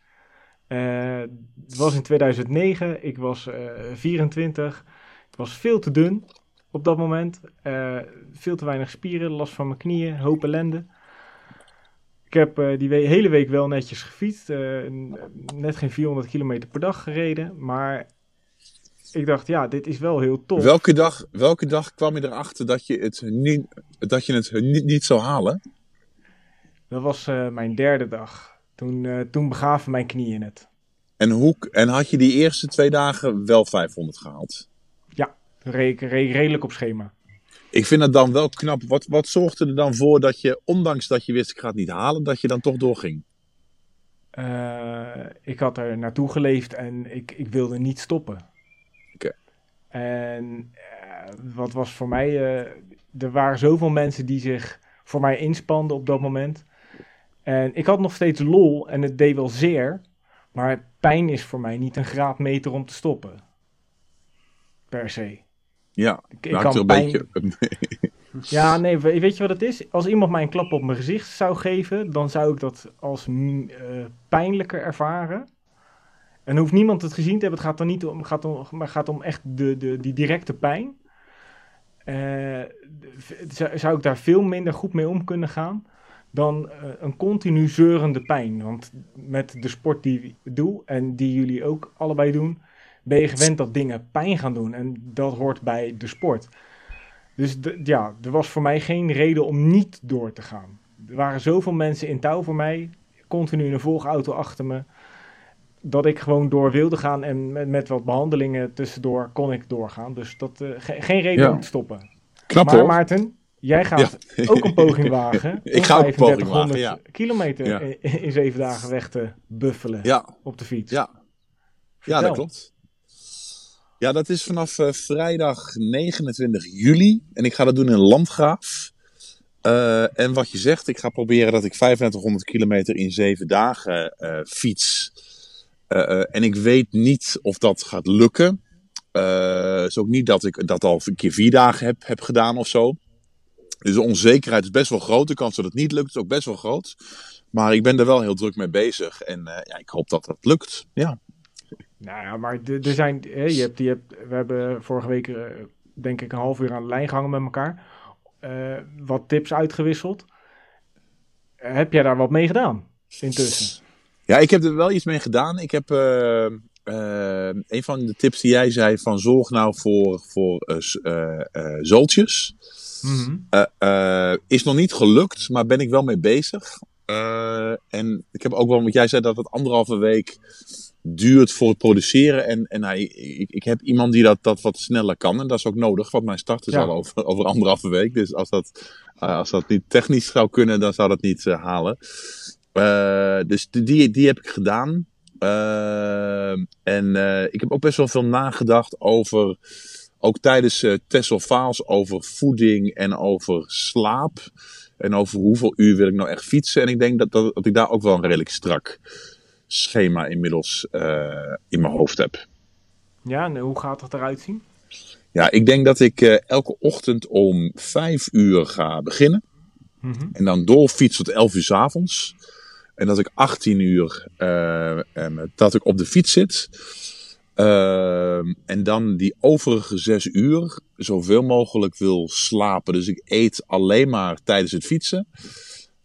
Eh, het was in 2009, ik was eh 24. Ik was veel te dun op dat moment. Veel te weinig spieren, last van mijn knieën, hoop ellende. Ik heb die hele week wel netjes gefietst. net geen 400 kilometer per dag gereden. Maar ik dacht, ja, dit is wel heel tof. Welke, dag, welke dag kwam je erachter dat je het niet, dat je het niet, niet zou halen? Dat was eh, mijn derde dag. Toen, eh, toen begaven mijn knieën het. En, hoe, en had je die eerste twee dagen wel 500 gehaald? Re re- redelijk op schema. Ik vind het dan wel knap. Wat, wat zorgde er dan voor dat je, ondanks dat je wist ik ga het niet halen, dat je dan toch doorging? Eh, ik had er naartoe geleefd en ik, ik wilde niet stoppen. En eh, wat was voor mij... eh, er waren zoveel mensen die zich voor mij inspanden op dat moment. En ik had nog steeds lol en het deed wel zeer. Maar pijn is voor mij niet een graadmeter om te stoppen. Per se. Ja, Ik, ik maakt er kan een pijn... beetje. [laughs] Ja, nee, we- weet je wat het is? Als iemand mij een klap op mijn gezicht zou geven, dan zou ik dat als mm, eh, pijnlijker ervaren. En hoeft niemand het gezien te hebben. Het gaat dan niet om, gaat om, maar gaat om echt de, de, die directe pijn. Eh, zou, ik daar veel minder goed mee om kunnen gaan dan eh, een continu zeurende pijn. Want met de sport die ik doe en die jullie ook allebei doen, ben je gewend dat dingen pijn gaan doen. En dat hoort bij de sport. Dus ja, er was voor mij geen reden om niet door te gaan. Er waren zoveel mensen in touw voor mij, continu in een volgauto achter me, dat ik gewoon door wilde gaan en met, met wat behandelingen tussendoor kon ik doorgaan. Dus dat, eh, ge- geen reden Ja. om te stoppen. Knap maar hoor. Maarten, jij gaat [laughs] ook een poging wagen. [laughs] Ik ga ook een poging 3500 wagen, kilometer Ja. in, in zeven dagen weg te buffelen op de fiets. ja, ja, dat klopt. Ja, dat is vanaf uh, vrijdag 29 juli. En ik ga dat doen in Landgraaf. Uh, en wat je zegt, ik ga proberen dat ik 3500 kilometer in zeven dagen uh, fiets. En ik weet niet of dat gaat lukken. Het is ook niet dat ik dat al een keer vier dagen heb, heb gedaan of zo. Dus de onzekerheid is best wel groot. De kans dat het niet lukt is ook best wel groot. Maar ik ben er wel heel druk mee bezig. En ja, ik hoop dat dat lukt. Ja. Nou ja, maar er zijn, je hebt, je hebt, we hebben vorige week denk ik een half uur aan de lijn gehangen met elkaar. Wat tips uitgewisseld. Heb jij daar wat mee gedaan intussen? Ja, ik heb er wel iets mee gedaan. Ik heb uh, een van de tips die jij zei van zorg nou voor, voor zoltjes. Mm -hmm. is nog niet gelukt, maar ben ik wel mee bezig. en ik heb ook wel, want jij zei dat het anderhalve week duurt voor het produceren. En, en hij, ik, ik heb iemand die dat, dat wat sneller kan. En dat is ook nodig, want mijn start is al over, [laughs] over anderhalve week. Dus als dat, uh, als dat niet technisch zou kunnen, dan zou dat niet uh, halen. Uh, dus die, die heb ik gedaan. en ik heb ook best wel veel nagedacht over, ook tijdens uh, Tesselfaals, over voeding en over slaap. En over hoeveel uur wil ik nou echt fietsen. En ik denk dat, dat, dat ik daar ook wel een redelijk strak schema inmiddels in mijn hoofd heb. Ja, en hoe gaat dat eruit zien? Ja, ik denk dat ik uh, elke ochtend om vijf uur ga beginnen. Mm -hmm. En dan doorfiets tot elf uur s avonds. En dat ik 18 uur uh, dat ik op de fiets zit. en dan die overige zes uur zoveel mogelijk wil slapen. Dus ik eet alleen maar tijdens het fietsen.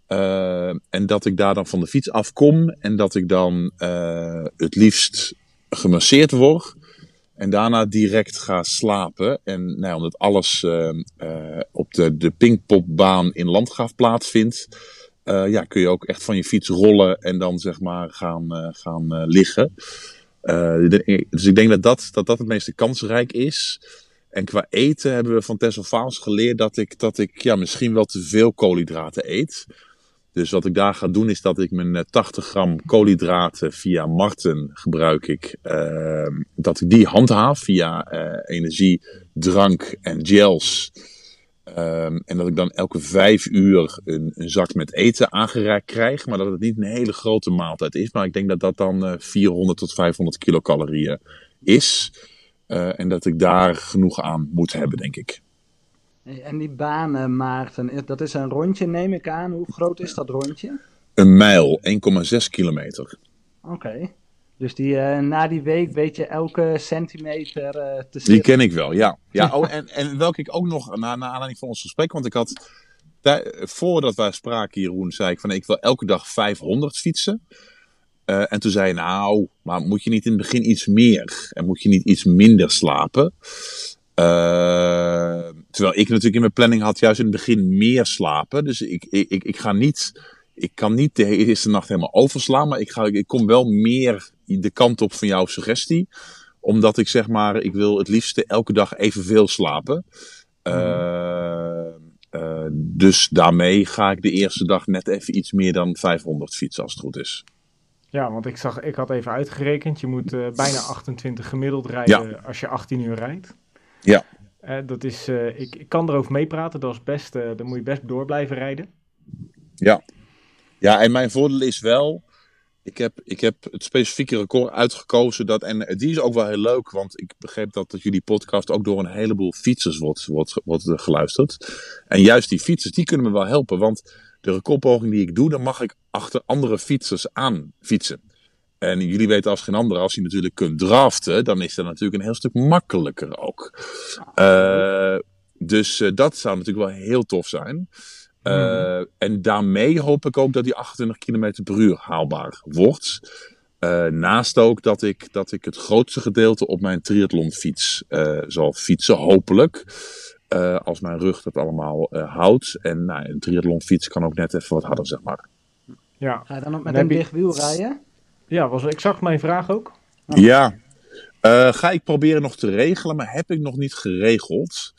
Uh, en dat ik daar dan van de fiets afkom en dat ik dan uh, het liefst gemasseerd word. En daarna direct ga slapen. En nou, omdat alles uh, op de, de Pinkpopbaan in Landgraaf plaatsvindt, ja, kun je ook echt van je fiets rollen en dan zeg maar gaan, gaan liggen. dus ik denk dat dat, dat dat het meeste kansrijk is. En qua eten hebben we van Tessel Faals geleerd dat ik, dat ik ja, misschien wel te veel koolhydraten eet. Dus wat ik daar ga doen is dat ik mijn 80 eh, gram koolhydraten via Marten gebruik ik. Uh, dat ik die handhaaf via energie, drank en gels. Um, en dat ik dan elke vijf uur een, een, zak met eten aangereikt krijg. Maar dat het niet een hele grote maaltijd is. Maar ik denk dat dat dan uh, 400 tot 500 kilocalorieën is. en dat ik daar genoeg aan moet hebben, denk ik. En die banen, Maarten, dat is een rondje, neem ik aan. Hoe groot is dat rondje? Een mijl, 1,6 kilometer. Oké. Okay. Dus die, uh, na die week weet je elke centimeter uh, te Die ken ik wel, ja. ja oh, en, en welke ik ook nog, na, na aanleiding van ons gesprek, want ik had, voordat wij spraken, Jeroen, zei ik van ik wil elke dag 500 fietsen. Uh, en toen zei je, nou, maar moet je niet in het begin iets meer? En moet je niet iets minder slapen? Terwijl ik natuurlijk in mijn planning had juist in het begin meer slapen. Dus ik, ik, ik, ga niet, ik kan niet de eerste nacht helemaal overslaan. Maar ik, ga, ik kom wel meer de kant op van jouw suggestie. Omdat ik zeg maar, ik wil het liefste elke dag evenveel slapen. Uh, uh, dus daarmee ga ik de eerste dag net even iets meer dan 500 fietsen als het goed is. Ja, want ik, zag, ik had even uitgerekend. Je moet bijna 28 gemiddeld rijden ja. als je 18 uur rijdt. Ja. Uh, dat is, ik, ik kan erover meepraten, dat is best, dan moet je best door blijven rijden. Ja. Ja, en mijn voordeel is wel, ik heb, ik heb het specifieke record uitgekozen. Dat, en die is ook wel heel leuk, want ik begreep dat, dat jullie podcast ook door een heleboel fietsers wordt, wordt, wordt geluisterd. En juist die fietsers, die kunnen me wel helpen, want de recordpoging die ik doe, dan mag ik achter andere fietsers aan fietsen. En jullie weten als geen ander, als je natuurlijk kunt draften, dan is dat natuurlijk een heel stuk makkelijker ook. Uh, dus uh, dat zou natuurlijk wel heel tof zijn. Uh, En daarmee hoop ik ook dat die 28 km per uur haalbaar wordt. naast ook dat ik, dat ik het grootste gedeelte op mijn triathlonfiets zal fietsen, hopelijk. als mijn rug dat allemaal houdt. En nou, een triathlonfiets kan ook net even wat harder, zeg maar. Ja. Ga je dan ook met een dicht wiel rijden? Ja, was exact mijn vraag ook. Ja, uh, ga ik proberen nog te regelen, maar heb ik nog niet geregeld.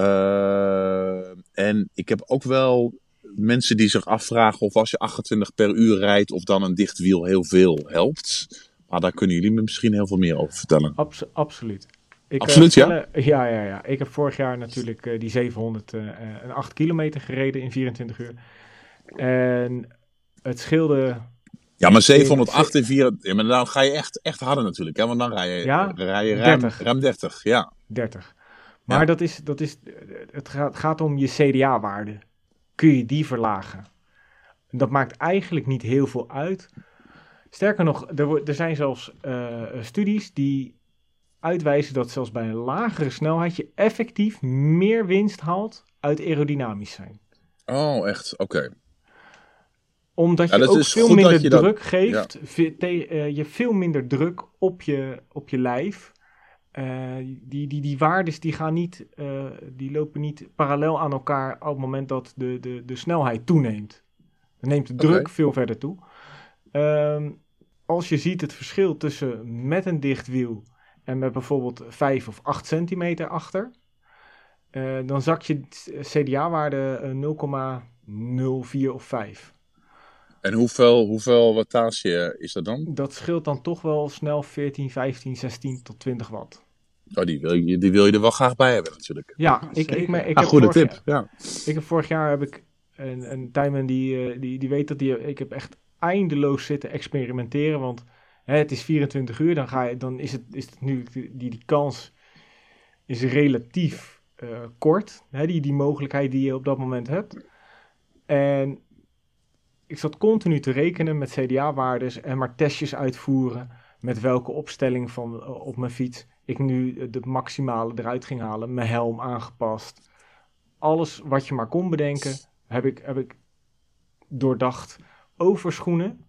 Uh, en ik heb ook wel mensen die zich afvragen of als je 28 per uur rijdt, of dan een dicht wiel heel veel helpt. Maar daar kunnen jullie me misschien heel veel meer over vertellen. Abs absoluut. Ik, eh, Absoluut, ja. vertellen- ja. Ja, ja, Ik heb vorig jaar natuurlijk eh, die 700 eh, eh, en 8 kilometer gereden in 24 uur. En het scheelde Ja, maar 748, ja, maar dan ga je echt, echt harder natuurlijk. Hè? Want dan rij je, Ja, rij je ruim, 30. ruim 30. Ja. 30. Maar Ja. dat is, dat is, het gaat, gaat om je CDA-waarde. Kun je die verlagen? Dat maakt eigenlijk niet heel veel uit. Sterker nog, er, er zijn zelfs eh, studies die uitwijzen dat zelfs bij een lagere snelheid je effectief meer winst haalt uit aerodynamisch zijn. Oh, echt? Oké. Omdat je ook veel minder dat- druk geeft. te- eh, je veel minder druk op je, op je lijf. Eh, die, die, die waardes die gaan niet, eh, die lopen niet parallel aan elkaar op het moment dat de, de, de snelheid toeneemt. Dan neemt de druk veel verder toe. Ehm, als je ziet het verschil tussen met een dicht wiel en met bijvoorbeeld 5 of 8 centimeter achter, eh, dan zak je CDA-waarde eh, 0,04 of 5. En hoeveel, hoeveel wattage is dat dan? Dat scheelt dan toch wel snel 14, 15, 16 tot 20 watt. Oh, die wil, je, die wil je er wel graag bij hebben natuurlijk. Ja, ik, ik, me- ik, ah, heb goede vorig tip. Jaar, Ja. ik heb vorig jaar heb ik een, een Tijmen die, eh, die, die weet dat die, ik heb echt eindeloos zitten experimenteren. Want hè, het is 24 uur, dan, ga je, dan is, het, is het nu, die, die kans is relatief eh, kort. Hè, die, die mogelijkheid die je op dat moment hebt. En ik zat continu te rekenen met CDA-waardes en maar testjes uitvoeren met welke opstelling van, eh, op mijn fiets ik nu eh, de maximale eruit ging halen. Mijn helm aangepast. Alles wat je maar kon bedenken, heb ik, heb ik doordacht. Over schoenen,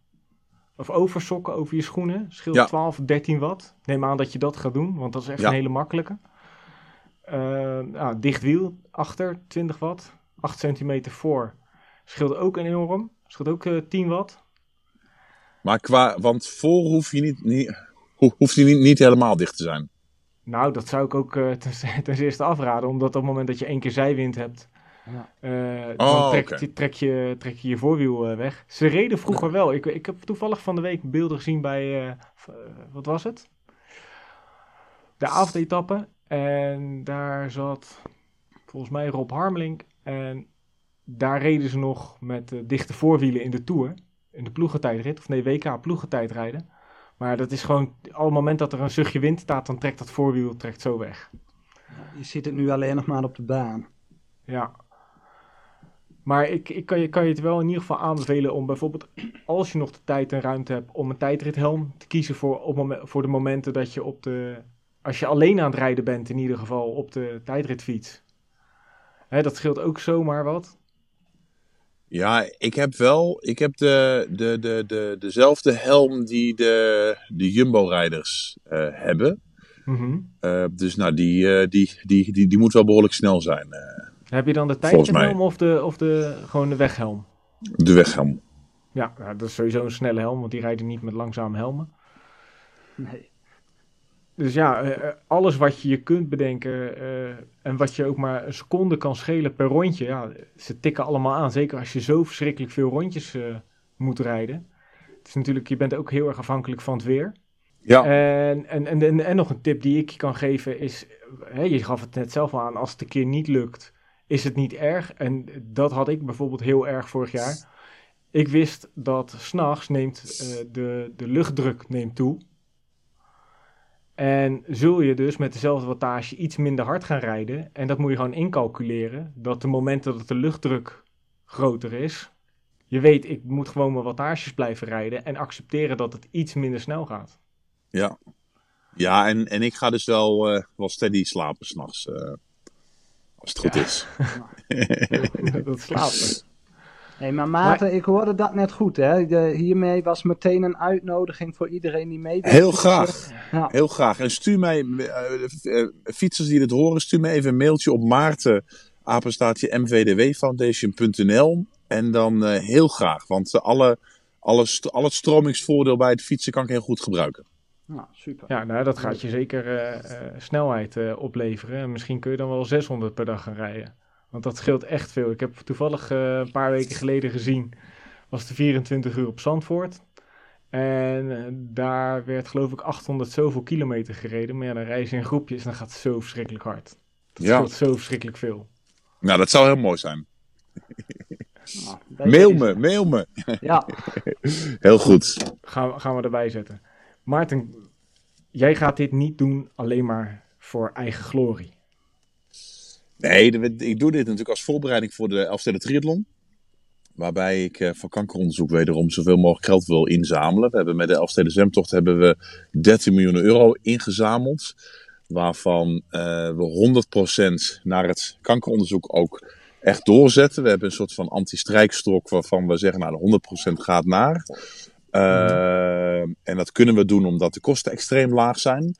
of over sokken over je schoenen, scheelt Ja. 12, 13 watt. Neem aan dat je dat gaat doen, want dat is echt Ja. een hele makkelijke. Eh, nou, dicht wiel achter, 20 watt. 8 centimeter voor. Scheelt ook enorm. Scheelt ook eh, 10 watt. Maar qua, want voor hoef je niet, niet, ho- hoeft hij niet, niet helemaal dicht te zijn. Nou, dat zou ik ook eh, [laughs] ten, ten eerste afraden, omdat op het moment dat je één keer zijwind hebt, Ja. eh, Oh, dan trek, oké. je, trek, je, trek je je voorwiel eh, weg. Ze reden vroeger wel. Ik, ik heb toevallig van de week beelden gezien bij, eh, eh, wat was het? De avondetappe. En daar zat volgens mij Rob Harmelink. En daar reden ze nog met eh, dichte voorwielen in de Tour. In de ploegentijdrit, of nee, WK ploegentijdrijden. Maar dat is gewoon, op het moment dat er een zuchtje wind staat, dan trekt dat voorwiel trekt zo weg. Je ziet het nu alleen nog maar op de baan. Ja. Maar ik, ik kan, je, kan je het wel in ieder geval aanbevelen om bijvoorbeeld, als je nog de tijd en ruimte hebt, om een tijdrithelm te kiezen voor, op voor de momenten dat je op de, als je alleen aan het rijden bent in ieder geval, op de tijdritfiets. Hè, dat scheelt ook zomaar wat. Ja, ik heb wel, ik heb de, de, de, de, dezelfde helm die de, de Jumbo-rijders eh, hebben. Mhm. Eh, dus nou, die, eh, die, die, die, die moet wel behoorlijk snel zijn. eh, Heb je dan de tijdrithelm of, de, of de, gewoon de weghelm? de weghelm. Ja, nou, dat is sowieso een snelle helm, want die rijden niet met langzame helmen. Nee. Dus ja, eh, eh, alles wat je je kunt bedenken eh, en wat je ook maar een seconde kan schelen per rondje, ja, ze tikken allemaal aan. Zeker als je zo verschrikkelijk veel rondjes moet rijden. Het is natuurlijk, je bent ook heel erg afhankelijk van het weer. Ja, En, en, en, en, en nog een tip die ik je kan geven is, hè, je gaf het net zelf al aan, als het een keer niet lukt, is het niet erg. En dat had ik bijvoorbeeld heel erg vorig jaar. Ik wist dat s'nachts neemt de, de luchtdruk neemt toe. En zul je dus met dezelfde wattage iets minder hard gaan rijden. En dat moet je gewoon incalculeren. Dat de momenten dat de luchtdruk groter is. Je weet, ik moet gewoon mijn wattages blijven rijden. En accepteren dat het iets minder snel gaat. ja. ja en, en ik ga dus wel, eh, wel steady slapen s'nachts. eh als het goed Ja. is. [laughs] dat [laughs] slaapt. Hey, maar Maarten, ik hoorde dat net goed, hè? De, hiermee was meteen een uitnodiging voor iedereen die mee wil Heel graag. Ja. Heel graag. En stuur mij, eh, eh, fietsers die dit horen, stuur me even een mailtje op maarten, apenstaatje mvdwfoundation.nl. En dan eh, heel graag, want alle, alle st- al het stromingsvoordeel bij het fietsen kan ik heel goed gebruiken. Nou, super. Ja, nou, dat gaat je zeker eh, eh, snelheid eh, opleveren. En misschien kun je dan wel 600 per dag gaan rijden. Want dat scheelt echt veel. Ik heb toevallig eh, een paar weken geleden gezien, was de 24 uur op Zandvoort. En eh, daar werd geloof ik 800 zoveel kilometer gereden. Maar ja, dan reis je in groepjes en dan gaat het zo verschrikkelijk hard. Dat Ja. scheelt zo verschrikkelijk veel. Nou, dat zou heel mooi zijn. [laughs] Nou, Mail me, mail me. Ja, [laughs] Heel goed. Gaan, we- gaan we erbij zetten. Maarten, jij gaat dit niet doen alleen maar voor eigen glorie. Nee, ik doe dit natuurlijk als voorbereiding voor de Elfsteden Triathlon. Waarbij ik eh, voor kankeronderzoek wederom zoveel mogelijk geld wil inzamelen. We hebben met de Elfsteden Zwemtocht hebben we 13 miljoen euro ingezameld. Waarvan eh, we 100% naar het kankeronderzoek ook echt doorzetten. We hebben een soort van anti-strijkstok waarvan we zeggen, nou de 100% gaat naar. Eh, En dat kunnen we doen omdat de kosten extreem laag zijn.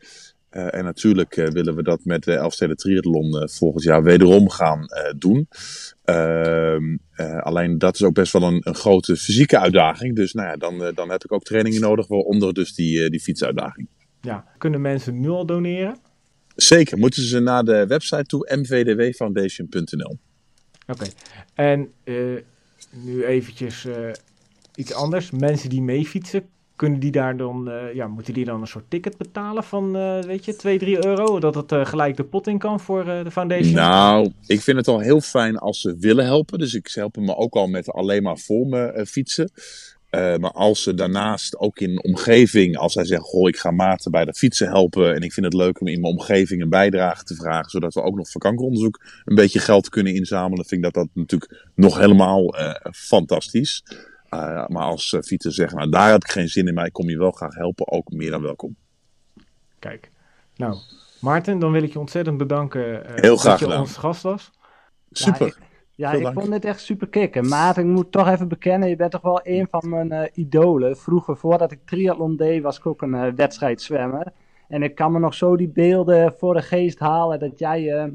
Eh, en natuurlijk eh, willen we dat met de Elfsteden Triathlon eh, volgend jaar wederom gaan doen. Ehm, eh, alleen dat is ook best wel een, een grote fysieke uitdaging. Dus nou ja, dan, dan heb ik ook trainingen nodig, waaronder dus die, die fietsuitdaging. Ja, kunnen mensen nu al doneren? Zeker, moeten ze naar de website toe, mvdwfoundation.nl. Oké. En nu eventjes iets anders. Mensen die mee fietsen, kunnen die daar dan, eh, ja, moeten die dan een soort ticket betalen van, eh, weet je, 2, 3 euro? Dat het eh, gelijk de pot in kan voor de foundation? Nou, ik vind het al heel fijn als ze willen helpen. Dus ik help me ook al met alleen maar voor me fietsen. Maar als ze daarnaast ook in de omgeving, als zij zeggen: Goh, ik ga Maarten bij dat fietsen helpen. En ik vind het leuk om in mijn omgeving een bijdrage te vragen. Zodat we ook nog voor kankeronderzoek een beetje geld kunnen inzamelen. Vind ik dat dat natuurlijk nog helemaal fantastisch. Eh, maar als uh, fietsers zeggen: Nou, daar heb ik geen zin in, maar ik kom je wel graag helpen. Ook meer dan welkom. Kijk. Nou, Maarten, dan wil ik je ontzettend bedanken eh, Heel graag dat je gedaan. ons gast was. Super. Ja, ik, ja, Veel ik dank. vond dit echt super kicken. Maarten, ik moet toch even bekennen, je bent toch wel een van mijn eh, idolen. Vroeger, voordat ik triathlon deed, was ik ook een eh, wedstrijdzwemmer. En ik kan me nog zo die beelden voor de geest halen dat jij eh,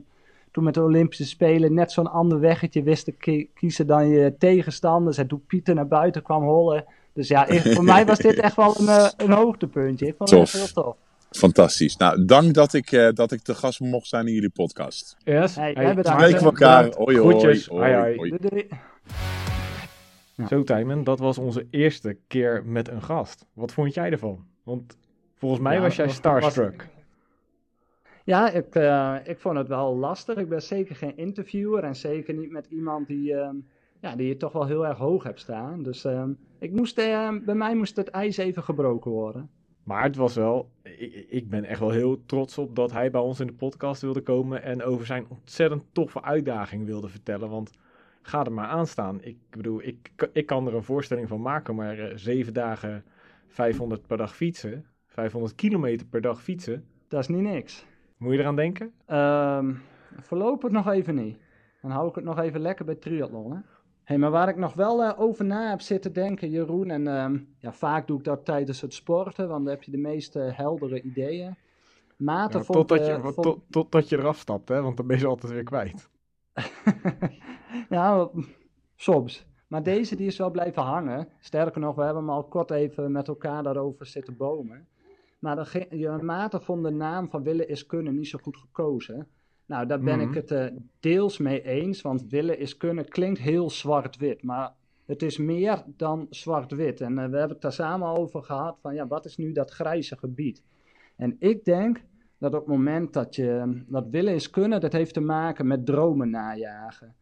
toen met de Olympische Spelen net zo'n ander weggetje wist te ki- kiezen dan je tegenstanders. En toen Pieter naar buiten kwam hollen. Dus ja, ik- voor mij was dit echt wel een, eh, een hoogtepuntje. Ik vond het heel tof. Fantastisch. Nou, dank dat ik, eh, dat ik te gast mocht zijn in jullie podcast. Yes. Hey, bedankt. Spreken elkaar. Hoi, hoi. Hoi, Hoi. Doei, doei. Zo, Tijmen, dat was onze eerste keer met een gast. Wat vond jij ervan? Want volgens mij Ja, was jij was- starstruck. Ja, ik, eh, ik vond het wel lastig. Ik ben zeker geen interviewer en zeker niet met iemand die, ehm, ja, die je toch wel heel erg hoog hebt staan. Dus ehm, ik moest, eh, bij mij moest het ijs even gebroken worden. Maar het was wel, ik, ik ben echt wel heel trots op dat hij bij ons in de podcast wilde komen en over zijn ontzettend toffe uitdaging wilde vertellen. Want ga er maar aan staan. Ik bedoel, ik, ik kan er een voorstelling van maken, maar eh, zeven dagen 500 per dag fietsen, 500 kilometer per dag fietsen, Dat is niet niks. Moet je eraan denken? Ehm, voorlopig nog even niet. Dan hou ik het nog even lekker bij triathlon. Hè? Hey, maar waar ik nog wel eh, over na heb zitten denken, Jeroen, en ehm, ja, vaak doe ik dat tijdens het sporten, want dan heb je de meest eh, heldere ideeën. Maarten Ja, vond, totdat, je, eh, vond- tot, totdat je eraf stapt, hè? want dan ben je ze altijd weer kwijt. [laughs] ja, soms. Maar deze die is wel blijven hangen. Sterker nog, we hebben hem al kort even met elkaar daarover zitten bomen. Maar dan ging- je vond de naam van willen is kunnen niet zo goed gekozen. Nou, daar ben Mhm. ik het eh, deels mee eens, want willen is kunnen klinkt heel zwart-wit. Maar het is meer dan zwart-wit. En eh, we hebben het daar samen over gehad van, ja, wat is nu dat grijze gebied? En ik denk dat op het moment dat je dat willen is kunnen, dat heeft te maken met dromen najagen.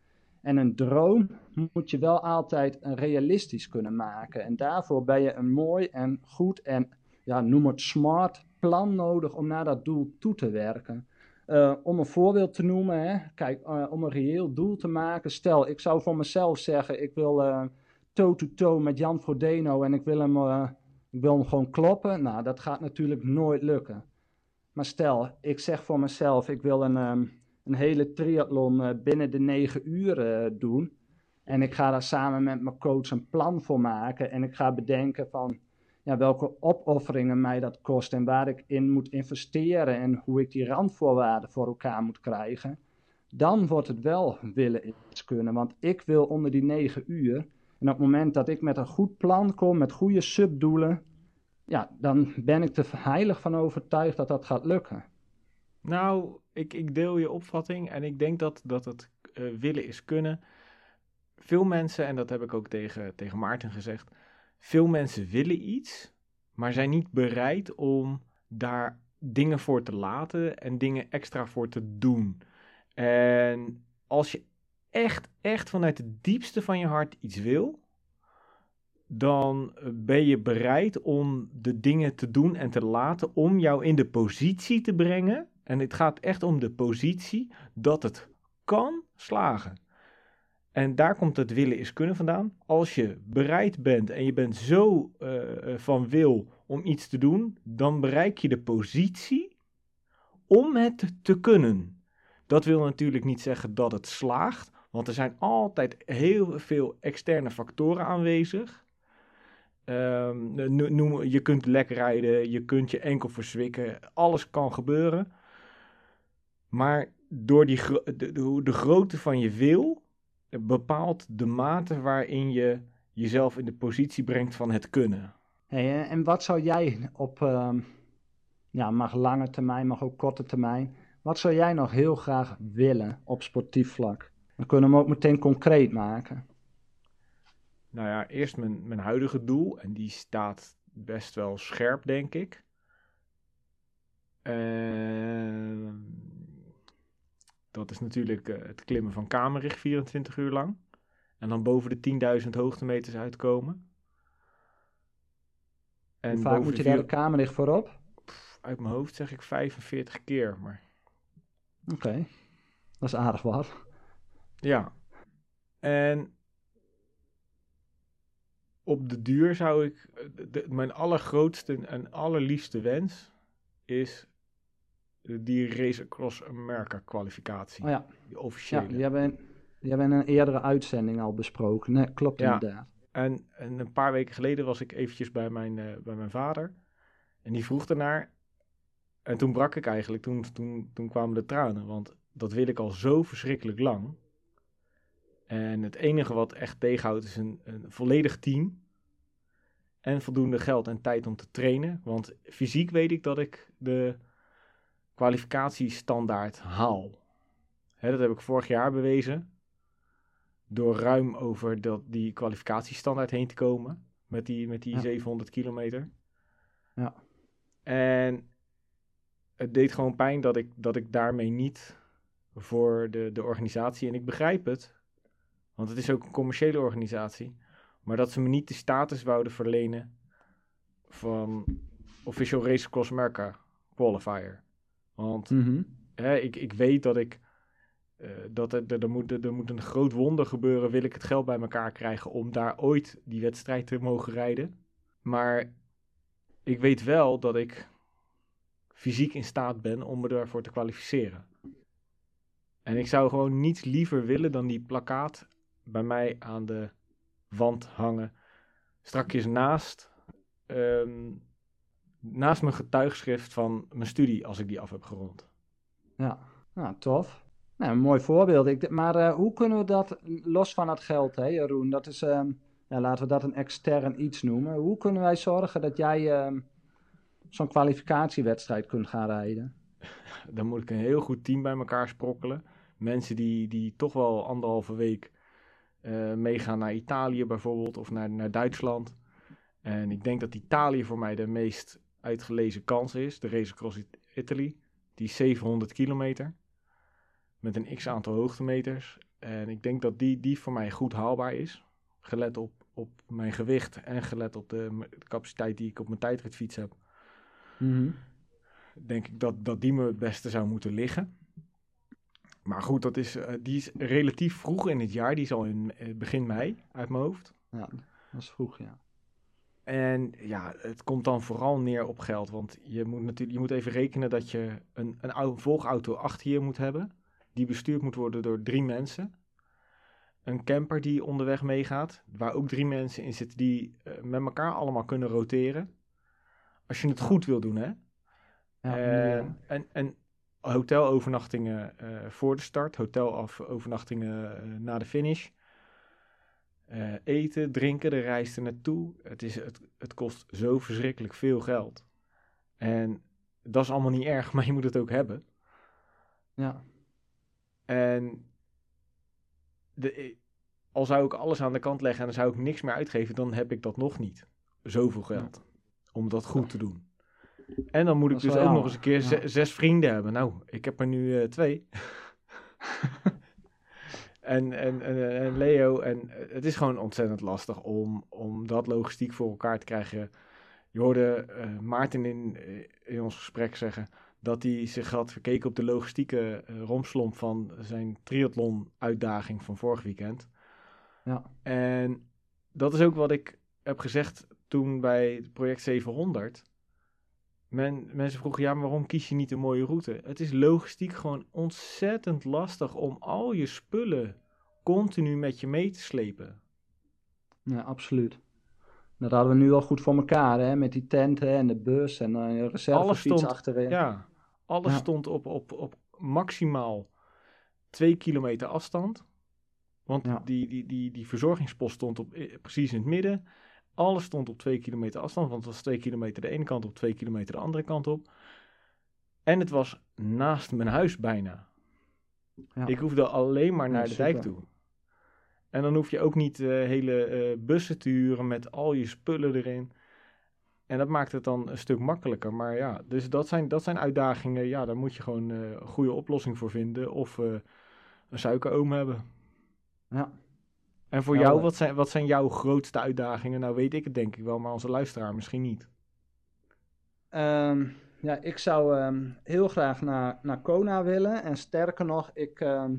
En een droom moet je wel altijd een realistisch kunnen maken. En daarvoor ben je een mooi en goed en ja, noem het smart plan nodig om naar dat doel toe te werken. Eh, om een voorbeeld te noemen, hè, kijk, eh, om een reëel doel te maken. Stel, ik zou voor mezelf zeggen, ik wil eh, toe-to-toe met Jan Frodeno en ik wil, hem, ik wil hem gewoon kloppen. Nou, dat gaat natuurlijk nooit lukken. Maar stel, ik zeg voor mezelf, ik wil een, ehm, een hele triathlon binnen de negen uur doen. En ik ga daar samen met mijn coach een plan voor maken. En ik ga bedenken van ja, welke opofferingen mij dat kost en waar ik in moet investeren en hoe ik die randvoorwaarden voor elkaar moet krijgen. Dan wordt het wel willen iets kunnen. Want ik wil onder die negen uur. En op het moment dat ik met een goed plan kom, met goede subdoelen, ja, dan ben ik er heilig van overtuigd dat dat gaat lukken. Nou, ik, ik deel je opvatting en ik denk dat, dat het eh, willen is kunnen. Veel mensen, en dat heb ik ook tegen, tegen Maarten gezegd, veel mensen willen iets, maar zijn niet bereid om daar dingen voor te laten en dingen extra voor te doen. En als je echt, echt vanuit het diepste van je hart iets wil, dan ben je bereid om de dingen te doen en te laten om jou in de positie te brengen. En het gaat echt om de positie dat het kan slagen. En daar komt het willen is kunnen vandaan. Als je bereid bent en je bent zo uh, van wil om iets te doen, dan bereik je de positie om het te kunnen. Dat wil natuurlijk niet zeggen dat het slaagt, want er zijn altijd heel veel externe factoren aanwezig. Um, noem, je kunt lek rijden, je kunt je enkel verzwikken, alles kan gebeuren. Maar door die, de, de grootte van je wil bepaalt de mate waarin je jezelf in de positie brengt van het kunnen. Hey, en wat zou jij op, uh, ja, mag lange termijn, mag ook korte termijn, wat zou jij nog heel graag willen op sportief vlak? Dan kunnen we hem ook meteen concreet maken. Nou ja, eerst mijn, mijn huidige doel, en die staat best wel scherp, denk ik. Uh, dat is natuurlijk uh, het klimmen van Kamerich 24 uur lang. En dan boven de 10.000 hoogtemeters uitkomen. En Hoe vaak moet je daar de Kamerich voorop? Pff, uit mijn hoofd zeg ik 45 keer, maar... Oké, dat is aardig wat. Ja. En op de duur zou ik... De, mijn allergrootste en allerliefste wens is die Race Across America kwalificatie. Oh ja. Die officiële. Ja, die hebben, die hebben in een eerdere uitzending al besproken. Nee, klopt ja. inderdaad. En, en een paar weken geleden was ik eventjes bij mijn, uh, bij mijn vader. En die vroeg ernaar. En toen brak ik eigenlijk, toen, toen, toen kwamen de tranen. Want dat wil ik al zo verschrikkelijk lang. En het enige wat echt tegenhoudt is een, een volledig team. En voldoende geld en tijd om te trainen. Want fysiek weet ik dat ik de kwalificatiestandaard haal. Hè, dat heb ik vorig jaar bewezen. Door ruim over dat, die kwalificatiestandaard heen te komen. Met die, met die 700 kilometer. Ja. En het deed gewoon pijn dat ik, dat ik daarmee niet voor de, de organisatie. En ik begrijp het. Want het is ook een commerciële organisatie. Maar dat ze me niet de status wouden verlenen van Official Race Cross America Qualifier. Want mhm. hè, ik, ik weet dat ik. Uh, dat er, er, moet, er moet een groot wonder gebeuren. Wil ik het geld bij elkaar krijgen om daar ooit die wedstrijd te mogen rijden. Maar ik weet wel dat ik fysiek in staat ben om me daarvoor te kwalificeren. En ik zou gewoon niets liever willen dan die plakkaat bij mij aan de wand hangen. Strakjes naast um, naast mijn getuigschrift van mijn studie als ik die af heb gerond. Ja, nou, tof. Nou, een mooi voorbeeld. Ik, maar uh, hoe kunnen we dat, los van het geld, hè, Jeroen, dat is, um, ja, laten we dat een extern iets noemen. Hoe kunnen wij zorgen dat jij um, zo'n kwalificatiewedstrijd kunt gaan rijden? [laughs] Dan moet ik een heel goed team bij elkaar sprokkelen. Mensen die, die toch wel anderhalve week uh, meegaan naar Italië bijvoorbeeld of naar, naar Duitsland. En ik denk dat Italië voor mij de meest uitgelezen kans is. De Race Across Italy. Die is 700 kilometer. Met een x aantal hoogtemeters. En ik denk dat die, die voor mij goed haalbaar is. Gelet op, op mijn gewicht en gelet op de, capaciteit die ik op mijn tijdritfiets heb. Mm Denk ik dat, dat die me het beste zou moeten liggen. Maar goed, dat is, uh, die is relatief vroeg in het jaar. Die is al in uh, begin mei uit mijn hoofd. Ja, dat is vroeg, ja. En ja, het komt dan vooral neer op geld. Want je moet natuurlijk je moet even rekenen dat je een, een volgauto achter je moet hebben. Die bestuurd moet worden door drie mensen. Een camper die onderweg meegaat. Waar ook drie mensen in zitten die uh, met elkaar allemaal kunnen roteren. Als je het goed wil doen, hè. Ja, uh, en, en hotelovernachtingen uh, voor de start. Hotelovernachtingen na de finish. Uh, eten, drinken, de reis er naartoe. Het, is, het, het kost zo verschrikkelijk veel geld. En dat is allemaal niet erg, [laughs] maar je moet het ook hebben. Ja. En de, al zou ik alles aan de kant leggen en dan zou ik niks meer uitgeven, dan heb ik dat nog niet. Zoveel geld. om dat goed te doen. En dan moet ik Dat dus ook nog eens een keer zes vrienden hebben. Nou, ik heb er nu eh, twee. [laughs] en, en, en, en Leo, en eh, het is gewoon ontzettend lastig om, om dat logistiek voor elkaar te krijgen. Je hoorde eh, Maarten in, eh, in ons gesprek zeggen dat hij zich had verkeken op de logistieke eh, romslomp van zijn triathlon-uitdaging van vorig weekend. Ja. En dat is ook wat ik heb gezegd toen bij het project 700. Men, mensen vroegen, ja, maar waarom kies je niet een mooie route? Het is logistiek gewoon ontzettend lastig om al je spullen continu met je mee te slepen. Ja, absoluut. Dat hadden we nu al goed voor elkaar, hè? Met die tenten en de bus en eh, een reservefiets achterin. Ja, alles Ja. stond op, op, op maximaal twee kilometer afstand. Want Ja. die, die, die, die verzorgingspost stond op, eh, precies in het midden. Alles stond op twee kilometer afstand, want het was twee kilometer de ene kant op, twee kilometer de andere kant op. En het was naast mijn huis bijna. Ja. Ik hoefde alleen maar Ja, naar de dijk toe. En dan hoef je ook niet eh, hele eh, bussen te huren met al je spullen erin. En dat maakt het dan een stuk makkelijker. Maar ja, dus dat zijn, dat zijn uitdagingen. Ja, daar moet je gewoon eh, een goede oplossing voor vinden. Of een suikeroom hebben. Ja. En voor jou, wat zijn, wat zijn jouw grootste uitdagingen? Nou weet ik het denk ik wel, maar onze luisteraar misschien niet. Ehm, ja, ik zou ehm, heel graag naar, naar Kona willen. En sterker nog, ik ehm,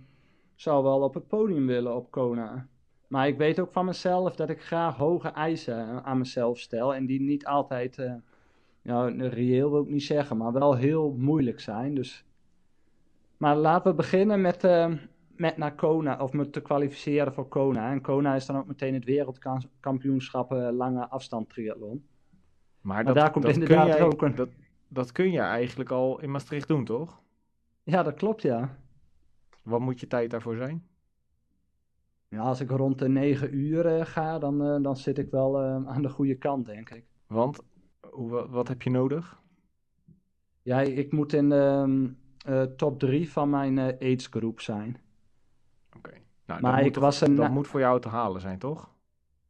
zou wel op het podium willen op Kona. Maar ik weet ook van mezelf dat ik graag hoge eisen aan mezelf stel. En die niet altijd, eh, nou, reëel wil ik niet zeggen, maar wel heel moeilijk zijn. Dus... Maar laten we beginnen met, met naar Kona, of me te kwalificeren voor Kona. En Kona is dan ook meteen het wereldkampioenschap eh, lange afstand triathlon. Maar, Maar daar komt inderdaad kun jij, ook een- dat, dat kun je eigenlijk al in Maastricht doen, toch? Ja, dat klopt, ja. Wat moet je tijd daarvoor zijn? Ja, als ik rond de 9 uur eh, ga, dan, eh, dan zit ik wel aan de goede kant, denk ik. Want hoe, wa- wat heb je nodig? Ja, ik moet in de ehm, eh, top 3 van mijn aidsgroep zijn. Nou, Maar dat, ik moet, was een- dat moet voor jou te halen zijn, toch?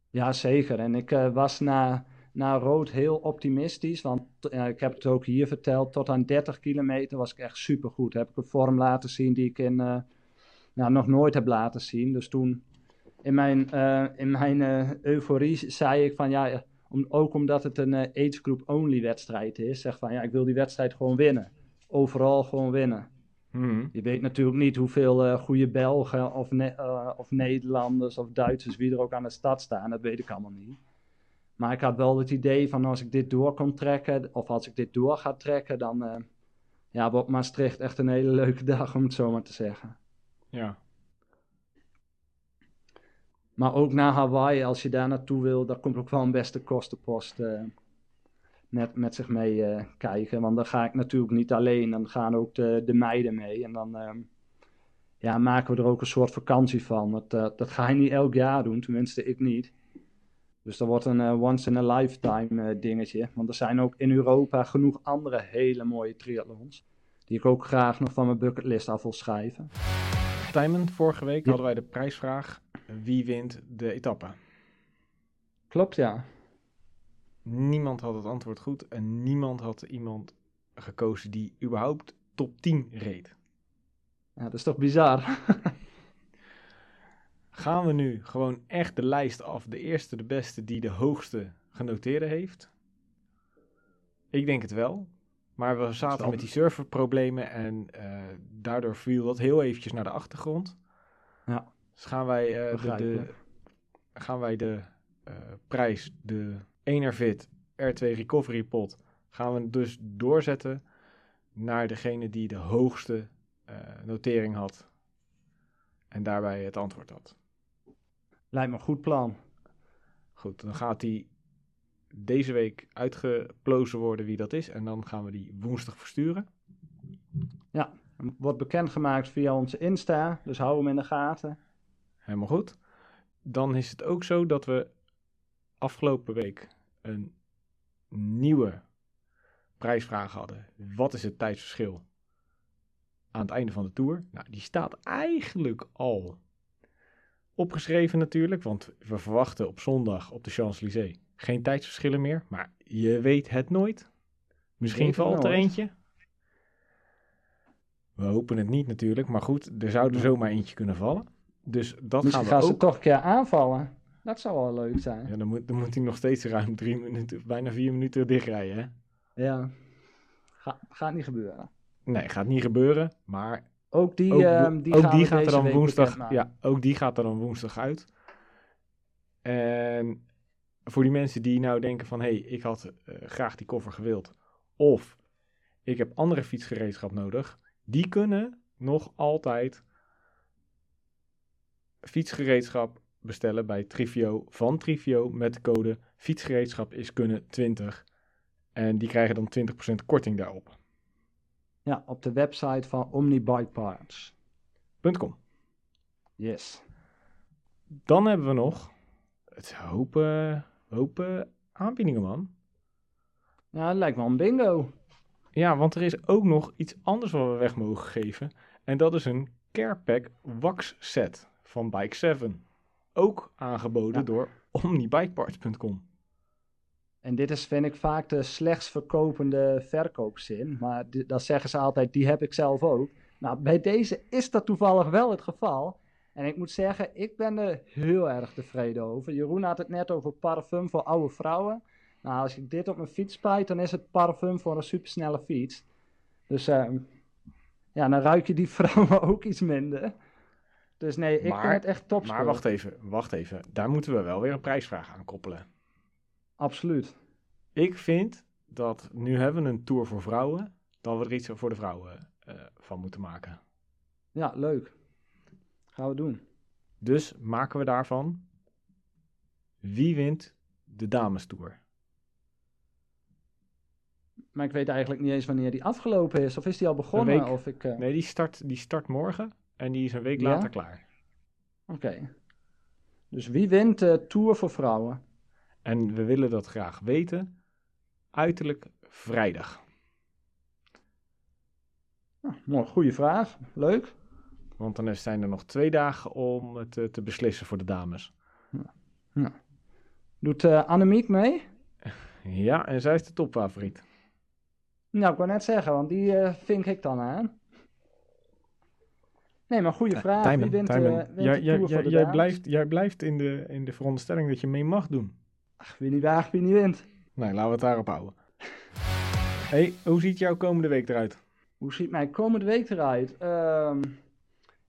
Ja, zeker. En ik eh, was na, na rood heel optimistisch, want eh, ik heb het ook hier verteld, tot aan 30 kilometer was ik echt supergoed. Heb ik een vorm laten zien die ik in, eh, nou, nog nooit heb laten zien. Dus toen in mijn, in mijn euforie zei ik van ja, om, ook omdat het een age group only wedstrijd is, zeg van ja, ik wil die wedstrijd gewoon winnen. Overal gewoon winnen. Mhm. Je weet natuurlijk niet hoeveel eh goede Belgen of, Ne- eh, of Nederlanders of Duitsers, wie er ook aan de stad staan, dat weet ik allemaal niet. Maar ik had wel het idee van als ik dit door kon trekken, of als ik dit door ga trekken, dan eh, ja, wordt Maastricht echt een hele leuke [laughs] dag, om het zo maar te zeggen. Ja. Maar ook naar Hawaii, als je daar naartoe wil, daar komt ook wel een beste kostenpost met, met zich mee eh, kijken. Want dan ga ik natuurlijk niet alleen, dan gaan ook de, de meiden mee. En dan ehm, ja, maken we er ook een soort vakantie van. Dat, eh, dat ga je niet elk jaar doen, tenminste ik niet. Dus dat wordt een eh, once in a lifetime dingetje. Want er zijn ook in Europa genoeg andere hele mooie triathlons. Die ik ook graag nog van mijn bucketlist af wil schrijven. Tijmen, vorige week Ja. hadden wij de prijsvraag: wie wint de etappe? Klopt, ja. Niemand had het antwoord goed en niemand had iemand gekozen die überhaupt top 10 reed. Ja, dat is toch bizar? [laughs] Gaan we nu gewoon echt de lijst af, de eerste, de beste die de hoogste genoteerde heeft? Ik denk het wel. Maar we zaten met die serverproblemen en eh, daardoor viel dat heel eventjes naar de achtergrond. Ja. Dus gaan wij eh, de, gaan wij de eh, prijs, de Enervit R2 Recovery Pot, gaan we dus doorzetten naar degene die de hoogste eh, notering had. En daarbij het antwoord had. Lijkt me een goed plan. Goed, dan gaat die deze week uitgeplozen worden wie dat is. En dan gaan we die woensdag versturen. Wordt bekendgemaakt via onze Insta, dus hou hem in de gaten. Helemaal goed. Dan is het ook zo dat we afgelopen week een nieuwe prijsvraag hadden. Wat is het tijdsverschil aan het einde van de tour? Nou, die staat eigenlijk al opgeschreven natuurlijk, want we verwachten op zondag op de Champs-Élysées Geen tijdsverschillen meer, maar je weet het nooit. Misschien valt er eentje. We hopen het niet natuurlijk, maar goed, er zou er zomaar eentje kunnen vallen. Dus dat Misschien gaan we gaan ze ook... toch een keer aanvallen. Dat zou wel leuk zijn. Ja, dan moet, dan moet hij nog steeds ruim drie minuten, bijna vier minuten dichtrijden, hè? Ja. Ga, gaat niet gebeuren. Nee, gaat niet gebeuren, maar Ook die, ook, ehm, die ook gaat er dan woensdag. Ja, ook die gaat er dan woensdag uit. En voor die mensen die nou denken van hé, hey, ik had eh, graag die koffer gewild. Of ik heb andere fietsgereedschap nodig. Die kunnen nog altijd fietsgereedschap bestellen bij Trivio van Trivio met de code fietsgereedschap is kunnen 20. En die krijgen dan 20% korting daarop. Ja, op de website van Omni Bike Parts. .com. Yes. Dan hebben we nog het hopen, hopen aanbiedingen, man. Ja, het lijkt wel een bingo. Ja, want er is ook nog iets anders wat we weg mogen geven. En dat is een Carepack Wax Set van Bike 7. Ook aangeboden Ja. door omnibikeparts.com. En dit is, vind ik, vaak de slechtst verkopende verkoopzin. Maar dat zeggen ze altijd, die heb ik zelf ook. Nou, bij deze is dat toevallig wel het geval. En ik moet zeggen, ik ben er heel erg tevreden over. Jeroen had het net over parfum voor oude vrouwen. Nou, als ik dit op mijn fiets spuit, dan is het parfum voor een supersnelle fiets. Dus ehm, ja, dan ruik je die [laughs] vrouwen ook iets minder. Dus nee, ik Maar- vind het echt top. Maar wacht even, wacht even. Daar moeten we wel weer een prijsvraag aan koppelen. Absoluut. Ik vind dat nu hebben we een tour voor vrouwen, dat we er iets voor de vrouwen eh, van moeten maken. Ja, leuk. Gaan we doen. Dus maken we daarvan wie wint de dames tour? Maar ik weet eigenlijk niet eens wanneer die afgelopen is. Of is die al begonnen? week. Of ik, eh, Nee, die start, die start morgen en die is een week Ja? later klaar. Oké. Dus wie wint de Tour voor vrouwen? En we willen dat graag weten. Uiterlijk vrijdag. Nou, mooi, goede vraag. Leuk. Want dan zijn er nog twee dagen om het eh, te beslissen voor de dames. Doet eh, Annemiek mee? [laughs] Ja, en zij is de topfavoriet. Nou, ik wou net zeggen, want die eh, vink ik dan aan. Nee, maar goede vraag. Tijmen, wie wint, eh, wint jij, blijft, jij blijft in de, in de veronderstelling dat je mee mag doen. Ach, wie niet waagt, wie niet wint. Nee, laten we het daarop houden. hey, hoe ziet jouw komende week eruit? Hoe ziet mijn komende week eruit? Ehm,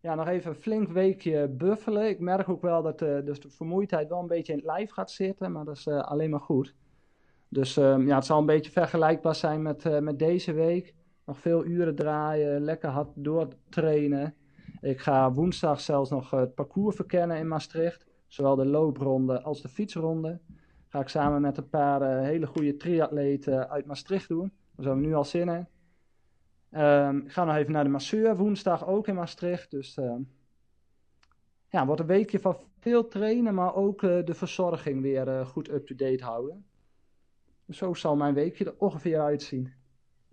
ja, nog even een flink weekje buffelen. Ik merk ook wel dat eh, dus de vermoeidheid wel een beetje in het lijf gaat zitten, maar dat is eh, alleen maar goed. Dus ehm, ja, het zal een beetje vergelijkbaar zijn met, eh, met deze week. Nog veel uren draaien, lekker hard doortrainen. Ik ga woensdag zelfs nog het parcours verkennen in Maastricht. Zowel de loopronde als de fietsronde. Ga ik samen met een paar eh, hele goede triatleten uit Maastricht doen. Daar zijn we nu al zin in. Ehm, ik ga nog even naar de masseur woensdag ook in Maastricht. Dus ehm, ja, wordt een weekje van veel trainen, maar ook eh, de verzorging weer eh, goed up-to-date houden. Dus zo zal mijn weekje er ongeveer uitzien.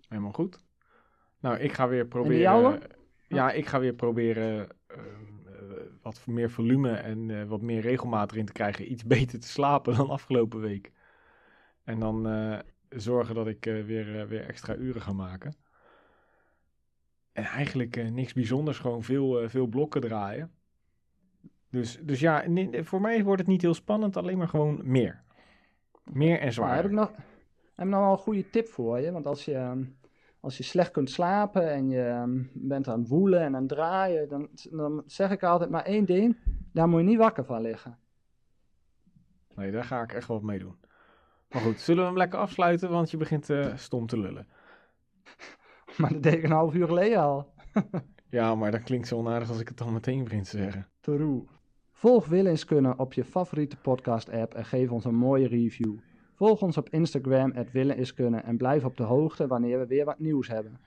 Helemaal goed. Nou, ik ga weer proberen. Ja, ik ga weer proberen eh, wat meer volume en eh, wat meer regelmaat erin te krijgen. Iets [laughs] beter te slapen dan afgelopen week. En dan eh, zorgen dat ik weer, weer extra uren ga maken. En eigenlijk niks bijzonders, gewoon veel, veel blokken draaien. Dus, dus ja, voor mij wordt het niet heel spannend, alleen maar gewoon meer. Meer en Nou, zwaar. heb ik nog, heb ik nog wel een goede tip voor je. Want als je, ehm, als je slecht kunt slapen en je ehm, bent aan het woelen en aan het draaien, dan, dan zeg ik altijd maar één ding. Daar moet je niet wakker van liggen. Nee, daar ga ik echt wat mee doen. Maar goed, zullen we hem lekker afsluiten, want je begint eh, stom te lullen. [laughs] Maar dat deed ik een half uur geleden al. [laughs] Ja, maar dat klinkt zo onaardig als ik het dan meteen begin te zeggen. True. Volg Willenskunnen op je favoriete podcast-app en geef ons een mooie review. Volg ons op Instagram, Willenskunnen en blijf op de hoogte wanneer we weer wat nieuws hebben.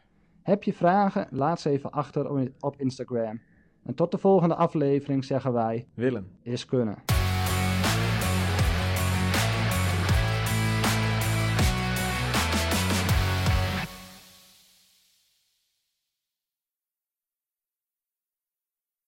Heb je vragen? Laat ze even achter op- Instagram. En tot de volgende aflevering zeggen wij, Willem. is kunnen.